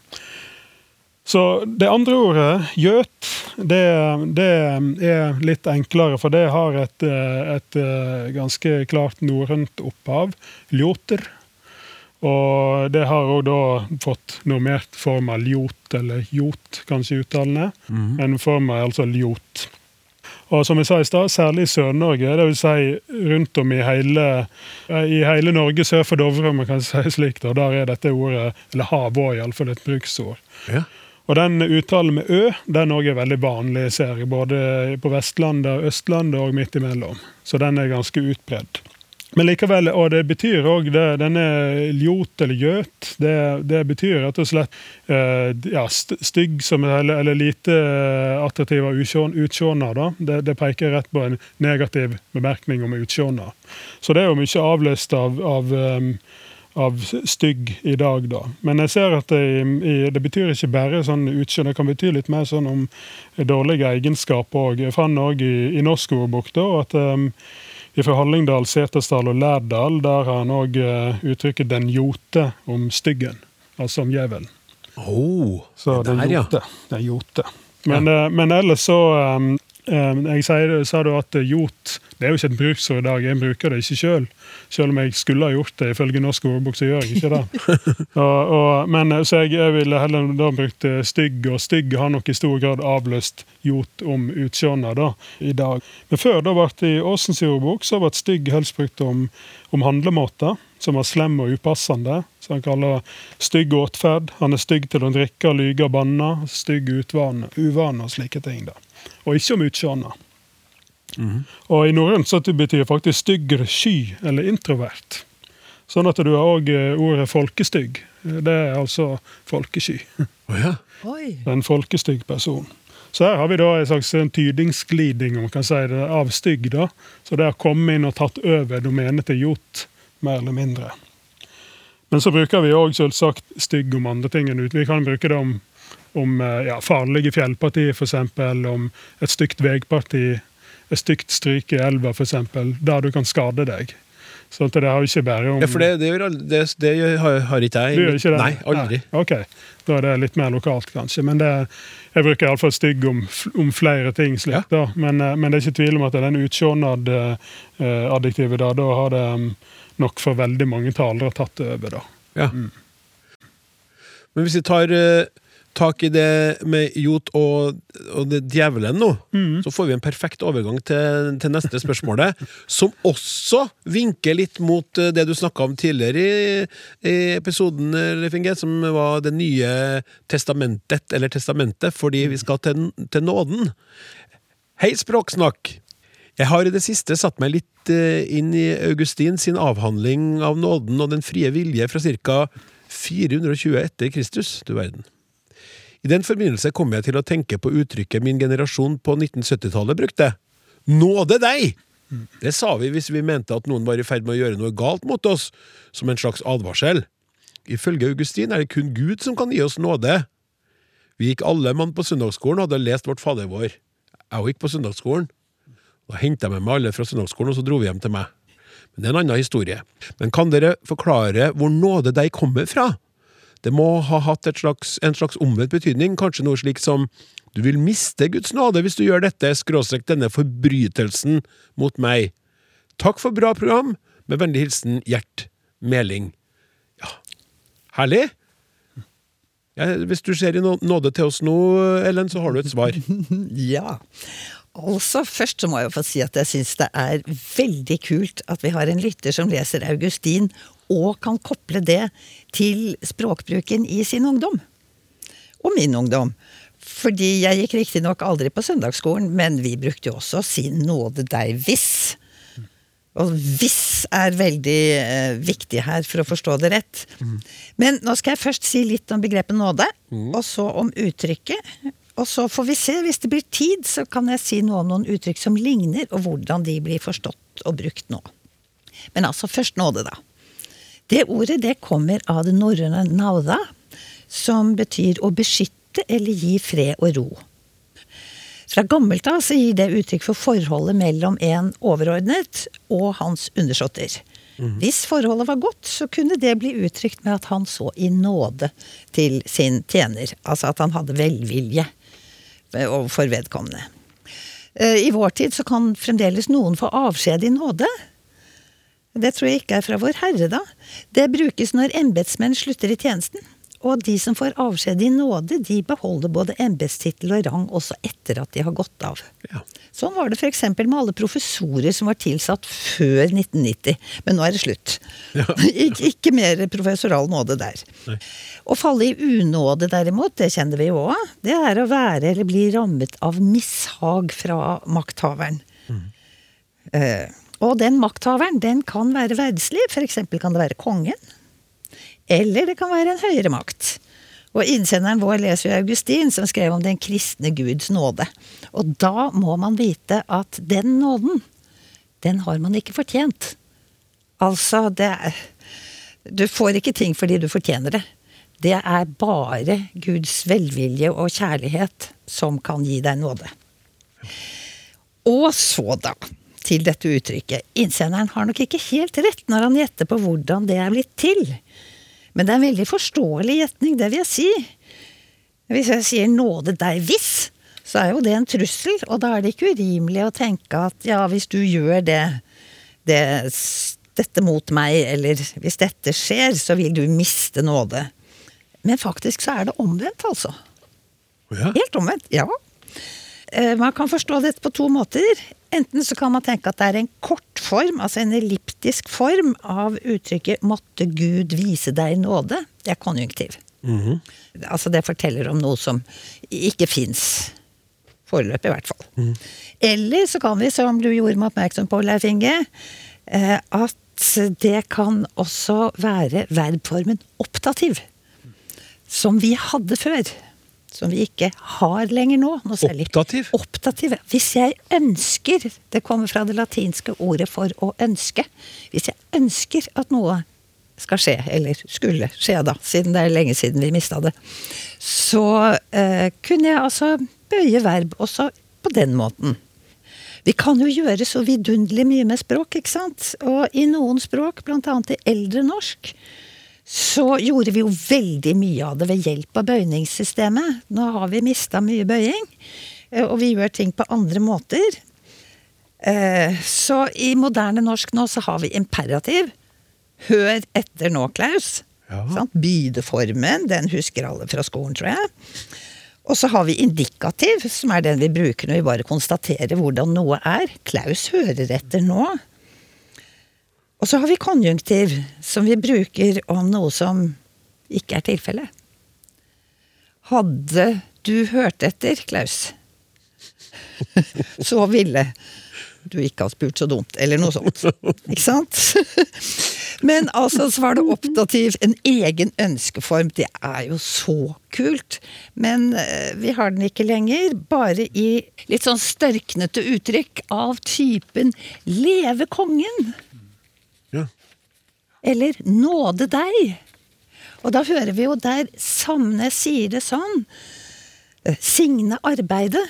så det andre ordet, gjøt, det, det er litt enklere, for det har et, eh, et eh, ganske klart norrønt opphav. Ljoter. Og det har òg da fått normert form av ljot, eller jot, kanskje uttalende. En form av altså ljot. Og som jeg sa i stad, særlig i Sør-Norge, dvs. Si rundt om i hele, i hele Norge sør for Dovre, om man kan si slik, da, der er dette ordet, eller har vært iallfall et bruksord. Ja. Og den uttalen med ø, den òg er veldig vanlig, ser jeg, både på Vestlandet, Østlandet og midt imellom. Så den er ganske utbredd. Men likevel, og det betyr òg denne ljot eller gjøt, det, det betyr rett og slett eh, ja, stygg som, eller, eller lite eh, attraktiv av utsjåna. da. Det, det peker rett på en negativ bemerkning om utsjåna. Så det er jo mye avløst av, av um, av stygg i dag, da. Men jeg ser at det, det betyr ikke bare sånn utseendet, det kan bety litt mer sånn om dårlige egenskaper òg. Jeg fant òg i, i norsk ordbok da, at fra Hallingdal, Setesdal og Lærdal, der har han òg uh, uttrykket 'den jote' om styggen, altså om djevelen. Oh, Så den der, ja. jote. Den jote. Men, ja. men ellers så um, Jeg sier, sa da at jot det er jo ikke et bruksord i dag. Jeg bruker det ikke sjøl. Selv om jeg skulle ha gjort det ifølge norsk ordbok, så gjør jeg ikke det. og, og, men eh, Så jeg, jeg ville heller da brukt eh, stygg, og stygg har nok i stor grad avløst jot om utseendet da, i dag. Men før da ble det i Åsens ordbok så ble stygg helst brukt om, om handlemåter som var slem og upassende. Så han kaller stygg åtferd. Han er stygg til å drikke, lyge og banne. Stygg utvane, uvane og slike ting. da. Og ikke om utseendet. Og i norrønt så betyr faktisk stygg sky eller introvert. Sånn at du har òg ordet folkestygg. Det er altså folkesky. Oh, ja. Oi. En folkestygg person. Så her har vi da en slags tydingsgliding om man kan si det, av stygg. da. Så det har kommet inn og tatt over domenet til jot, mer eller mindre. Men så bruker vi òg selvsagt stygg om andre ting enn ut. Vi kan bruke det om, om eh, ja, farlige fjellpartier, f.eks. Om et stygt veiparti, et stygt stryk i elva, f.eks., der du kan skade deg. Så det har ikke bare om ja, for det, det, gjør det, det har, har ikke jeg. du gjør ikke det? Nei, aldri. Nei, ok, Da er det litt mer lokalt, kanskje. Men det, jeg bruker iallfall stygg om, om flere ting. slik Ja. da. Men, eh, men det er ikke tvil om at den utsjånad-adjektivet da, da har det mm, nok for veldig mange talere tatt over. da. Ja. Men hvis vi tar eh, tak i det med Jot og, og det djevelen nå, så får vi en perfekt overgang til, til neste spørsmålet, som også vinker litt mot eh, det du snakka om tidligere i, i episoden, eh, som var det nye testamentet, eller testamentet, fordi vi skal til, til nåden. Hei, Språksnakk! Jeg har i det siste satt meg litt eh, inn i Augustin sin avhandling av nåden og den frie vilje fra ca. 420 etter Kristus, du verden. I den forbindelse kom jeg til å tenke på uttrykket min generasjon på 1970-tallet brukte. Nåde deg! Det sa vi hvis vi mente at noen var i ferd med å gjøre noe galt mot oss, som en slags advarsel. Ifølge Augustin er det kun Gud som kan gi oss nåde. Vi gikk alle mann på søndagsskolen og hadde lest Vårt Fader vår. Jeg gikk på søndagsskolen. Da henta jeg med meg alle fra søndagsskolen, og så dro vi hjem til meg. Men det er en annen historie. Men kan dere forklare hvor nåde deg kommer fra? Det må ha hatt slags, en slags omvendt betydning, kanskje noe slik som du vil miste Guds nåde hvis du gjør dette, skråstrek denne forbrytelsen mot meg. Takk for bra program. Med vennlig hilsen Gjert Meling. Ja, herlig. Ja, hvis du ser i nåde til oss nå, Ellen, så har du et svar. Ja. Altså, Først så må jeg jo få si at jeg syns det er veldig kult at vi har en lytter som leser Augustin, og kan koble det til språkbruken i sin ungdom. Og min ungdom. Fordi jeg gikk riktignok aldri på søndagsskolen, men vi brukte jo også 'si nåde deg hvis. Og hvis er veldig eh, viktig her for å forstå det rett. Men nå skal jeg først si litt om begrepet nåde, og så om uttrykket. Og så får vi se, hvis det blir tid, så kan jeg si noe om noen uttrykk som ligner, og hvordan de blir forstått og brukt nå. Men altså, først nåde, da. Det ordet det kommer av det norrøne nauda, som betyr å beskytte eller gi fred og ro. Fra gammelt av så gir det uttrykk for forholdet mellom en overordnet og hans undersåtter. Hvis forholdet var godt, så kunne det bli uttrykt med at han så i nåde til sin tjener. Altså at han hadde velvilje overfor vedkommende. Eh, I vår tid så kan fremdeles noen få avskjed i nåde. Det tror jeg ikke er fra Vår Herre, da. Det brukes når embetsmenn slutter i tjenesten. Og de som får avskjed i nåde, de beholder både embetstittel og rang også etter at de har gått av. Ja. Sånn var det f.eks. med alle professorer som var tilsatt før 1990. Men nå er det slutt. Ik ikke mer professoral nåde der. Nei. Å falle i unåde derimot, det kjenner vi jo òg. Det er å være eller bli rammet av mishag fra makthaveren. Eh, og den makthaveren, den kan være verdslig. F.eks. kan det være kongen. Eller det kan være en høyere makt. Og innsenderen vår leser jo Augustin, som skrev om den kristne Guds nåde. Og da må man vite at den nåden, den har man ikke fortjent. Altså, det er Du får ikke ting fordi du fortjener det. Det er bare Guds velvilje og kjærlighet som kan gi deg nåde. Og så, da, til dette uttrykket. Innsenderen har nok ikke helt rett når han gjetter på hvordan det er blitt til. Men det er en veldig forståelig gjetning, det vil jeg si. Hvis jeg sier 'nåde deg hvis', så er jo det en trussel, og da er det ikke urimelig å tenke at ja, hvis du gjør det, det dette mot meg, eller hvis dette skjer, så vil du miste nåde. Men faktisk så er det omvendt, altså. Ja. Helt omvendt, ja. Eh, Man kan forstå dette på to måter. Enten så kan man tenke at det er en kortform, altså en elliptisk form, av uttrykket 'måtte Gud vise deg nåde'. Det er konjunktiv. Altså det forteller om noe som ikke fins. Foreløpig, i hvert fall. Eller så kan vi, som du gjorde meg oppmerksom på, Leif Inge, eh, at det kan også være verbformen optativ. Som vi hadde før. Som vi ikke har lenger nå. nå Opptativ? Optativ? Optativ. Hvis jeg ønsker Det kommer fra det latinske ordet for å ønske. Hvis jeg ønsker at noe skal skje, eller skulle skje, da, siden det er lenge siden vi mista det, så eh, kunne jeg altså bøye verb også på den måten. Vi kan jo gjøre så vidunderlig mye med språk, ikke sant? Og i noen språk, annet i eldre norsk, så gjorde vi jo veldig mye av det ved hjelp av bøyningssystemet. Nå har vi mista mye bøying, eh, og vi gjør ting på andre måter. Eh, Så i moderne norsk nå så har vi imperativ. Hør etter nå, Klaus. Ja. Bydeformen, den husker alle fra skolen, tror jeg. Og så har vi indikativ, som er den vi bruker når vi bare konstaterer hvordan noe er. Klaus hører etter nå. Og så har vi konjunktiv, som vi bruker om noe som ikke er tilfellet. Hadde du hørt etter, Klaus, så ville du ikke ha spurt så dumt, eller noe sånt. Ikke sant? Men altså, så var det optativ. En egen ønskeform. Det er jo så kult. Men eh, vi har den ikke lenger. Bare i litt sånn størknete uttrykk av typen 'leve kongen'. Eller 'nåde deg'. Og da hører vi jo der Samnes sier det sånn. eh, Signe arbeidet.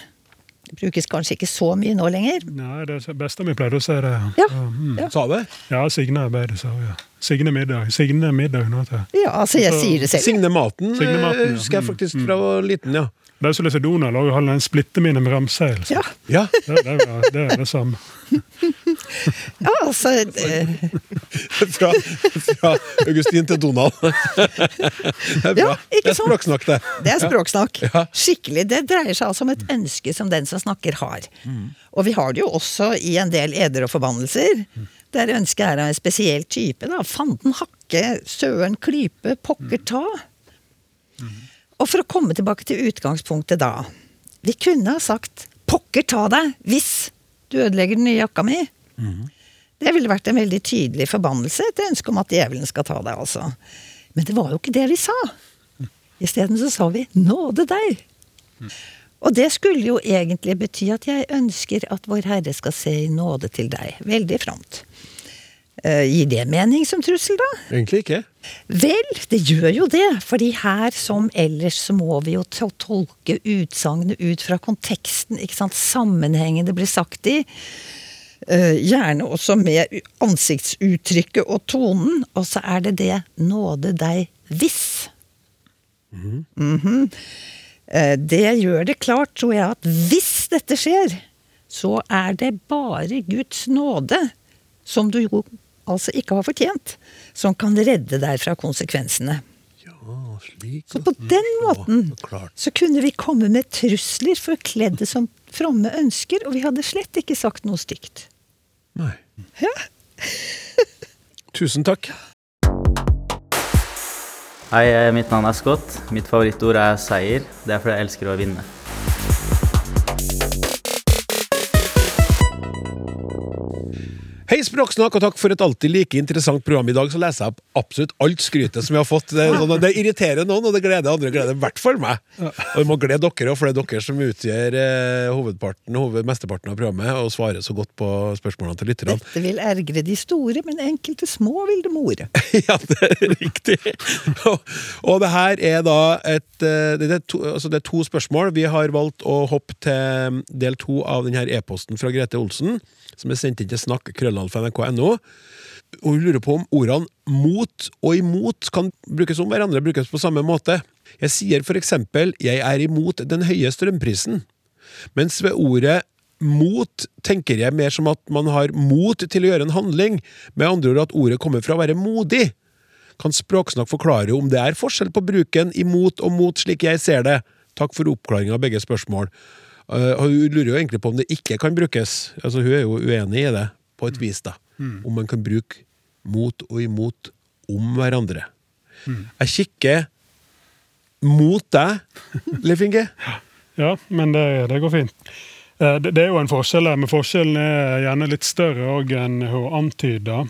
Det brukes kanskje ikke så mye nå lenger. Nei, det er beste vi pleide å si det. Ja. mm. Ja. Sa det? ja Signe arbeidet, sa hun. Ja. Signe middag. Signe middag nå til. Ja, altså, jeg sier det selv. Signe Maten Signe Maten, eh, ja. husker jeg faktisk fra liten, ja. De som leser Donald, og har en splittemine med ramseil. så Ja, Ja, Det, det, er- det er det samme. ja altså det... fra, fra Augustin til Donald. Det er bra. Ja, ikke det er språksnakk, det. Det er språksnakk. Ja. Skikkelig. Det dreier seg altså om et ønske som den som snakker, har. Og vi har det jo også i en del eder og forbannelser. Der ønsket er av en spesiell type. da. Fanden hakke, søren klype, pokker ta. Og for å komme tilbake til utgangspunktet da. Vi kunne ha sagt 'pokker ta deg' hvis du ødelegger den nye jakka mi. Det ville vært en veldig tydelig forbannelse, et ønske om at djevelen skal ta deg, altså. Men det var jo ikke det vi sa. Isteden så sa vi 'nåde deg'. Og det skulle jo egentlig bety at jeg ønsker at Vår Herre skal se i nåde til deg. Veldig fromt. Eh, gir det mening som trussel, da? Egentlig ikke. Vel, det gjør jo det. fordi her som ellers så må vi jo tolke utsagnet ut fra konteksten, ikke sant. Sammenhengen det blir sagt i. Eh, gjerne også med ansiktsuttrykket og tonen. Og så er det det 'nåde deg hvis'. Mhm. Eh, Det gjør det klart, tror jeg, at hvis dette skjer, så er det bare Guds nåde, som du jo altså ikke har fortjent, som kan redde deg fra konsekvensene. Slik Så på den måten så så kunne vi komme med trusler forkledde som fromme ønsker, og vi hadde slett ikke sagt noe stygt. Nei. Ja. Tusen takk. Hei, mitt navn er Scott. Mitt favorittord er seier. Det er fordi jeg elsker å vinne. Hei, Språksnakk, og takk for et alltid like interessant program. I dag så leser jeg opp absolutt alt skrytet som vi har fått. Det, sånn det irriterer noen, og det gleder andre. gleder i hvert fall meg. Og vi må glede dere òg, for det er dere som utgjør eh, hovedparten, hoved, mesteparten av programmet, og svarer så godt på spørsmålene til lytterne. Dette vil ergre de store, men enkelte små vil det more. ja, det er riktig. og, og det her er da et eh, det er, to, altså det er to spørsmål. Vi har valgt å hoppe til del to av denne e-posten fra Grete Olsen, som er sendt inn til snakk.krøllalfa.nrk.no. Og hun lurer på om ordene mot og imot kan brukes om hverandre, brukes på samme måte. Jeg sier for eksempel 'jeg er imot den høye strømprisen', mens ved ordet mot tenker jeg mer som at man har mot til å gjøre en handling, med andre ord at ordet kommer fra å være modig. Kan Språksnakk forklare om det er forskjell på bruken imot og mot, slik jeg ser det? Takk for oppklaring av begge spørsmål. Uh, hun lurer jo egentlig på om det ikke kan brukes. Altså Hun er jo uenig i det, på et vis, da. Om man kan bruke mot og imot om hverandre. Jeg kikker mot deg, Leif Inge. Ja, men det, det går fint. Eh, Det, er jo en forskjell her, men forskjellen er gjerne litt større òg enn hun antyder.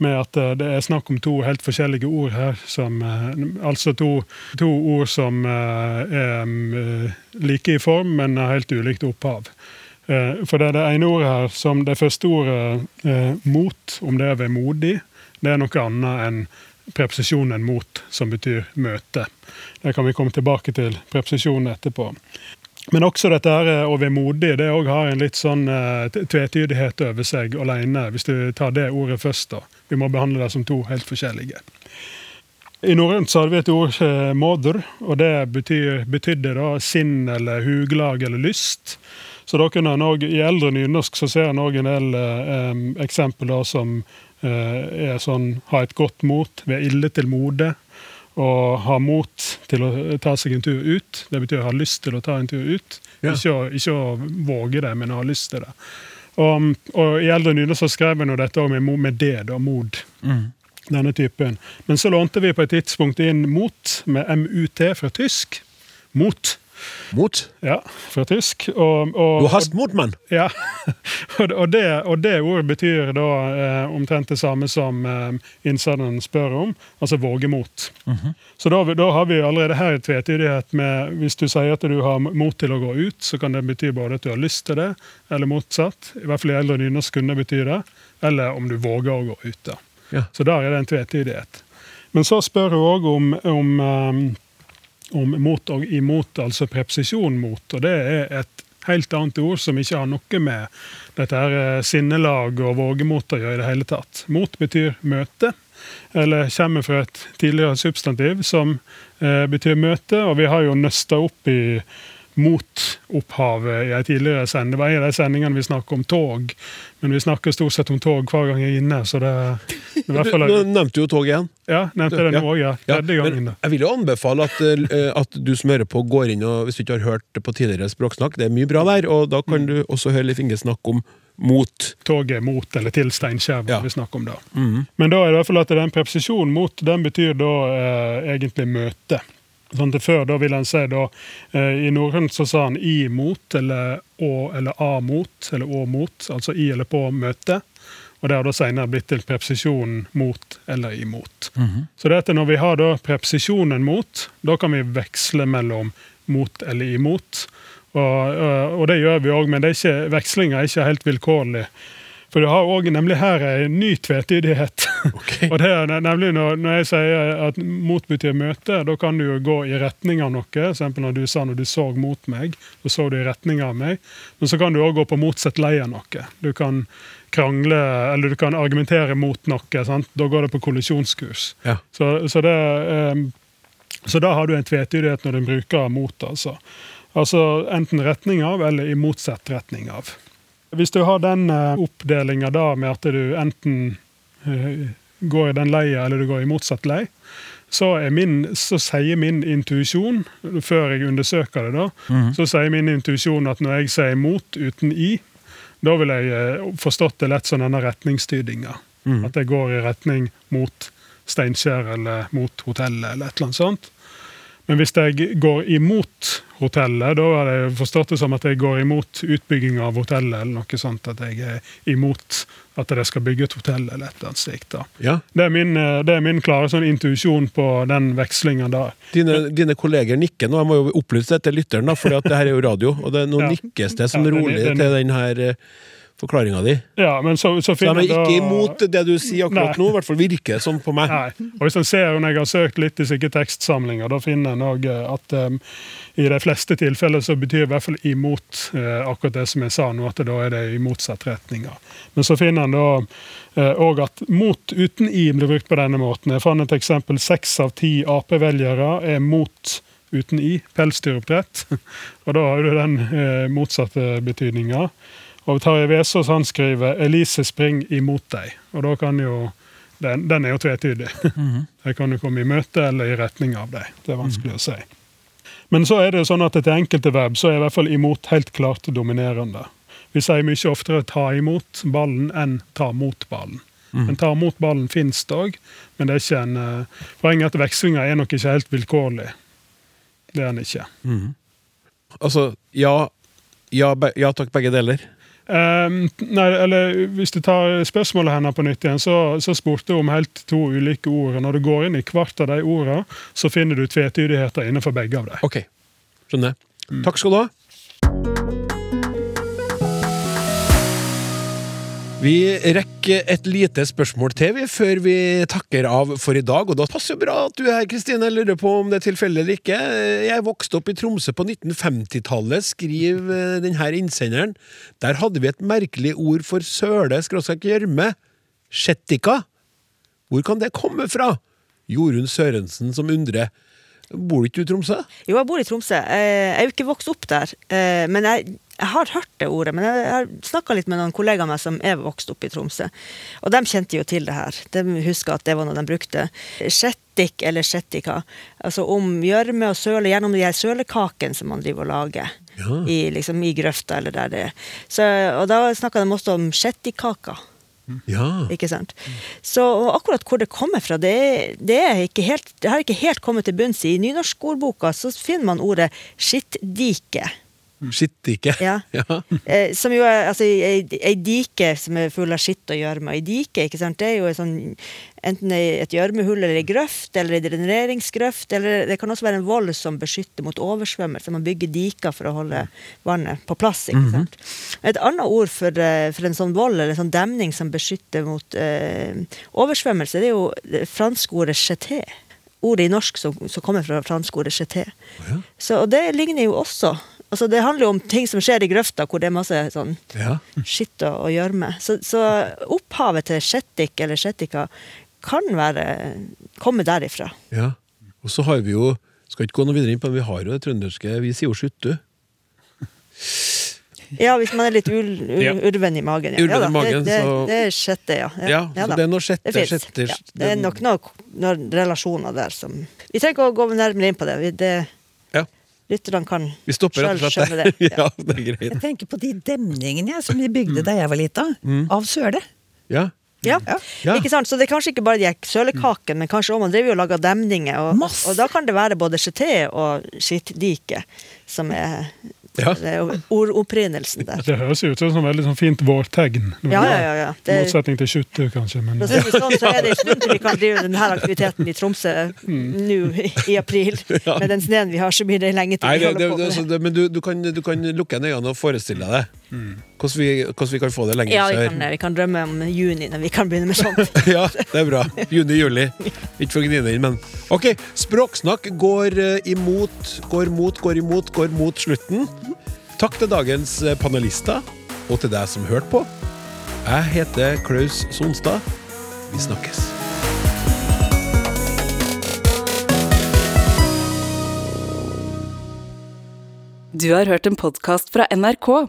Med at eh, det er snakk om to helt forskjellige ord her. Som, eh, altså to, to ord som er mm, like i form, men har helt ulikt opphav. Eh, For det er det ene ordet her, som det første ordet eh, mot, om det er vemodig, det er noe annet enn preposisjonen mot, som betyr møte. Det kan vi komme tilbake til preposisjonen etterpå. Men også dette her eh, å være det òg har en litt sånn eh, tvetydighet over seg alene, hvis du tar det ordet først. da. Vi må behandle det som to helt forskjellige. I norrønt så hadde vi et ord, eh, moder, og det betyr, betydde da sinn eller huglag eller lyst. Så da kunne han også, I eldre nynorsk så ser en òg en del eh, eksempler som eh, er sånn ha et godt mot, være ille til mode. Og ha mot til å ta seg en tur ut. Det betyr ha lyst til å ta en tur ut. Ja. Ikke, å, ikke å våge det, men å ha lyst til det. Og, og I eldre nynorsk så skrev en dette med, med det, da, mod. Denne typen. Men så lånte vi på et tidspunkt inn mot, med MUT fra tysk. Mot. Mot? Ja, fra tysk. Og, og, Du hast mot, mann! Ja, og, det, og det ordet betyr da eh, omtrent det samme som eh, innsenderen spør om, altså våge mot. Så da, da har vi allerede her en tvetydighet med Hvis du sier at du har mot til å gå ut, så kan det bety både at du har lyst til det, eller motsatt. I hvert fall i eldre nynorsk kunne det bety det. Eller om du våger å gå ut. da. Ja. Så der er det en tvetydighet. Men så spør hun òg om, om, eh, om mot og imot, altså preposisjon mot. Og det er et helt annet ord som ikke har noe med dette her eh, sinnelag og vågemot å gjøre i det hele tatt. Mot betyr møte, eller kommer fra et tidligere substantiv som eh, betyr møte, og vi har jo nøsta opp i motopphavet i en tidligere en av de sendingene vi snakker om tog, men vi snakker stort sett om tog hver gang jeg er inne, så det i Du, hvert fall nå nevnte jo tog igjen. Ja, nevnte det nå òg, ja. Ja, Tredje gangen, jeg vil jo anbefale at, eh, at du som hører på, går inn og hvis du ikke har hørt på tidligere språksnakk, det er mye bra der, og da Mm. kan du også høre Leif Inge snakke om mot. Toget mot eller til Steinkjer, Ja. vi snakker om da. Mhm. Men da er det i hvert fall at den preposisjonen mot, den betyr da eh, egentlig møte. Sånn til før da vil han si da, eh, I norrønt så sa han i mot, eller å eller a mot, eller å mot, altså i eller på møte. Og det har da senere blitt til preposisjonen mot eller imot. Så det er at når vi har da preposisjonen mot, da kan vi veksle mellom mot eller imot. Og, og- og det gjør vi òg, men det vekslinga er ikke helt vilkårlig. For du har også nemlig her en ny tvetydighet. og det er nemlig når, når jeg sier at mot betyr møte, da kan du jo gå i retning av noe. Eksempel når du sa når du så mot meg, så så du i retning av meg. Men så kan du òg gå på motsatt lei av noe. Du kan krangle, eller du kan argumentere mot noe. Sant? Da går det på kollisjonskurs. Ja. Så, så, det, um, så da har du en tvetydighet når du bruker mot, altså. Altså enten retning av eller i motsatt retning av. Hvis du har den uh, oppdelinga da med at du enten eh, går i den leia eller du går i motsatt lei, så, min, så sier min intuisjon, før jeg undersøker det, da, så sier min intuisjon at når jeg sier mot uten i, da vil jeg eh, forstått det lett som denne retningstydinga. At jeg går i retning mot Steinkjer eller mot hotellet eller et eller annet sånt. Men hvis jeg går imot hotellet, da har jeg forstått det som at jeg går imot utbygging av hotellet, eller noe sånt. At jeg er imot at de skal bygge et hotell, eller et eller annet slikt. Ja. Det er min, eh, det er min klare sånn intuisjon på den vekslinga der. Dine, dine kolleger nikker nå. Jeg må jo opplyse dette til lytteren, da, for det her er jo radio. Og det, nå Ja. nikkes det som Ja, den- rolig den- til den her forklaringa di. Ja, men så, så Så de er ikke da- imot det du sier akkurat Nei. nå, i hvert fall virker det sånn på meg. Nei. Og hvis en ser når jeg har søkt litt i slike tekstsamlinger, da finner en òg at um, i de fleste tilfeller så betyr i hvert fall imot uh, akkurat det som jeg sa nå, at da er det i motsatt retning. Men så finner en da òg at mot uten i blir brukt på denne måten. Jeg fant et eksempel. Seks av ti Ap-velgere er mot uten i pelsdyroppdrett. Og da har du den uh, motsatte betydninga. Og Tarjei Vesaas han skriver 'Elise spring imot deg'. Og da kan jo den, den er jo tvetydig. Jeg kan jo komme i møte eller i retning av deg. Det er vanskelig å si. Men så er det jo sånn at etter enkelte verb så er i hvert fall imot helt klart dominerende. Vi sier mye oftere 'ta imot ballen' enn 'ta mot ballen'. Men 'ta mot ballen' finnes det òg, men det er ikke en eh, poenget er at vekslinga er nok ikke helt vilkårlig. Det er den ikke. Altså, ja, ja, ja takk, begge deler. Ehm, nei, eller Hvis du tar spørsmålet hennes på nytt igjen, så, så spurte hun om helt to ulike ord. Når du går inn i hvert av de ordene, så finner du tvetydigheter innenfor begge av dem. Okay. skjønner. Takk skal du ha. Vi rekker et lite spørsmål til vi, før vi takker av for i dag. Og da passer jo bra at du er her, Kristine. Jeg lurer på om det er tilfeldig eller ikke. Jeg vokste opp i Tromsø på 1950-tallet, skriver denne innsenderen. Der hadde vi et merkelig ord for søle, skråstrek gjørme. Shettika. Hvor kan det komme fra? Jorunn Sørensen som undrer. Bor ikke du i Tromsø? Jo, jeg bor i Tromsø. Eh, Jeg er jo ikke vokst opp der. eh, Men jeg, jeg har hørt det ordet. Men jeg har snakka litt med noen kollegaer av meg som er vokst opp i Tromsø. Og de kjente jo til det her. De husker at det var noe de brukte. Shettik eller shettika. Altså om gjørme og søle, gjennom de her sølekakene som man driver og lager. Ja. I, liksom, I grøfta eller der det er. Så, og da snakka de også om shettikaka. Ja. Ikke sant? Så akkurat hvor det kommer fra, det, det, helt, det har ikke helt kommet til bunns i. I nynorskordboka så finner man ordet skittdike. Skittdike. Ja. Ja. Eh, som jo er altså, ei, ei dike som er full av skitt og gjørme. Ei dike ikke sant? det er jo sånn, enten et gjørmehull eller ei grøft, eller ei dreneringsgrøft. Eller det kan også være en vold som beskytter mot oversvømmelse. Man bygger diker for å holde vannet på plass. ikke sant? Et annet ord for, eh, for en sånn vold eller en sånn demning som beskytter mot eh, oversvømmelse, det er jo det franske ordet jeté. Ordet i norsk som, som kommer fra franske ordet jeté. Så, og det ligner jo også Altså Det handler jo om ting som skjer i grøfta, hvor det er masse sånn Ja. skitt og gjørme. Så, så opphavet til shettik eller shettika kan være komme derifra. ja. Og så har vi jo Skal ikke gå noe videre inn på men vi har jo det trønderske Vi sier jo skuttu. Ja, hvis man er litt ul, ul, Ja. urven i magen. Ja. Urven i Ja magen, det, det, så- det er sjette, ja. Ja, så da. det er noe sjette- Det sjette- ja. Det er nok noen, noen relasjoner der som Vi trenger ikke å gå nærmere inn på det. Vi- det Ja. Lytterne kan Vi stopper selv skjønne det. Ja, det er greit. Jeg tenker på de demningene jeg, som de bygde da jeg var lita, av søle. Ja. Ja. Ja. Ikke sant? Så det er kanskje ikke bare de her sølekakene, men kanskje også man driver jo og lager demninger. Og, og da kan det være både jeté og skittdike som er, Ja. det er jo ordopprinnelsen der. Det høres ut som et veldig sånn fint vårtegn. Ja, ja, ja. ja. I motsetning til kjuttu, kanskje. Men ja. sånn, så er det en stund til vi kan drive denne aktiviteten i Tromsø nå i- april. Med den sneen vi har, så blir det lenge til Nei, vi det, holder det, på det, med det. men du, du, kan, du kan lukke øynene og forestille deg det. Hvordan, vi, hvordan vi kan få det lenger Ja, vi sør. kan, vi kan drømme om juni når vi kan begynne med sånt. ja, det er bra. Juni-juli. Ikke for å gnine inn, men Ok, Språksnakk går eh, imot, går mot, går imot, går mot slutten. Takk til dagens eh, panelister, og til deg som hørte på. Jeg heter Klaus Sonstad. Vi snakkes. Du har hørt en podkast fra NRK.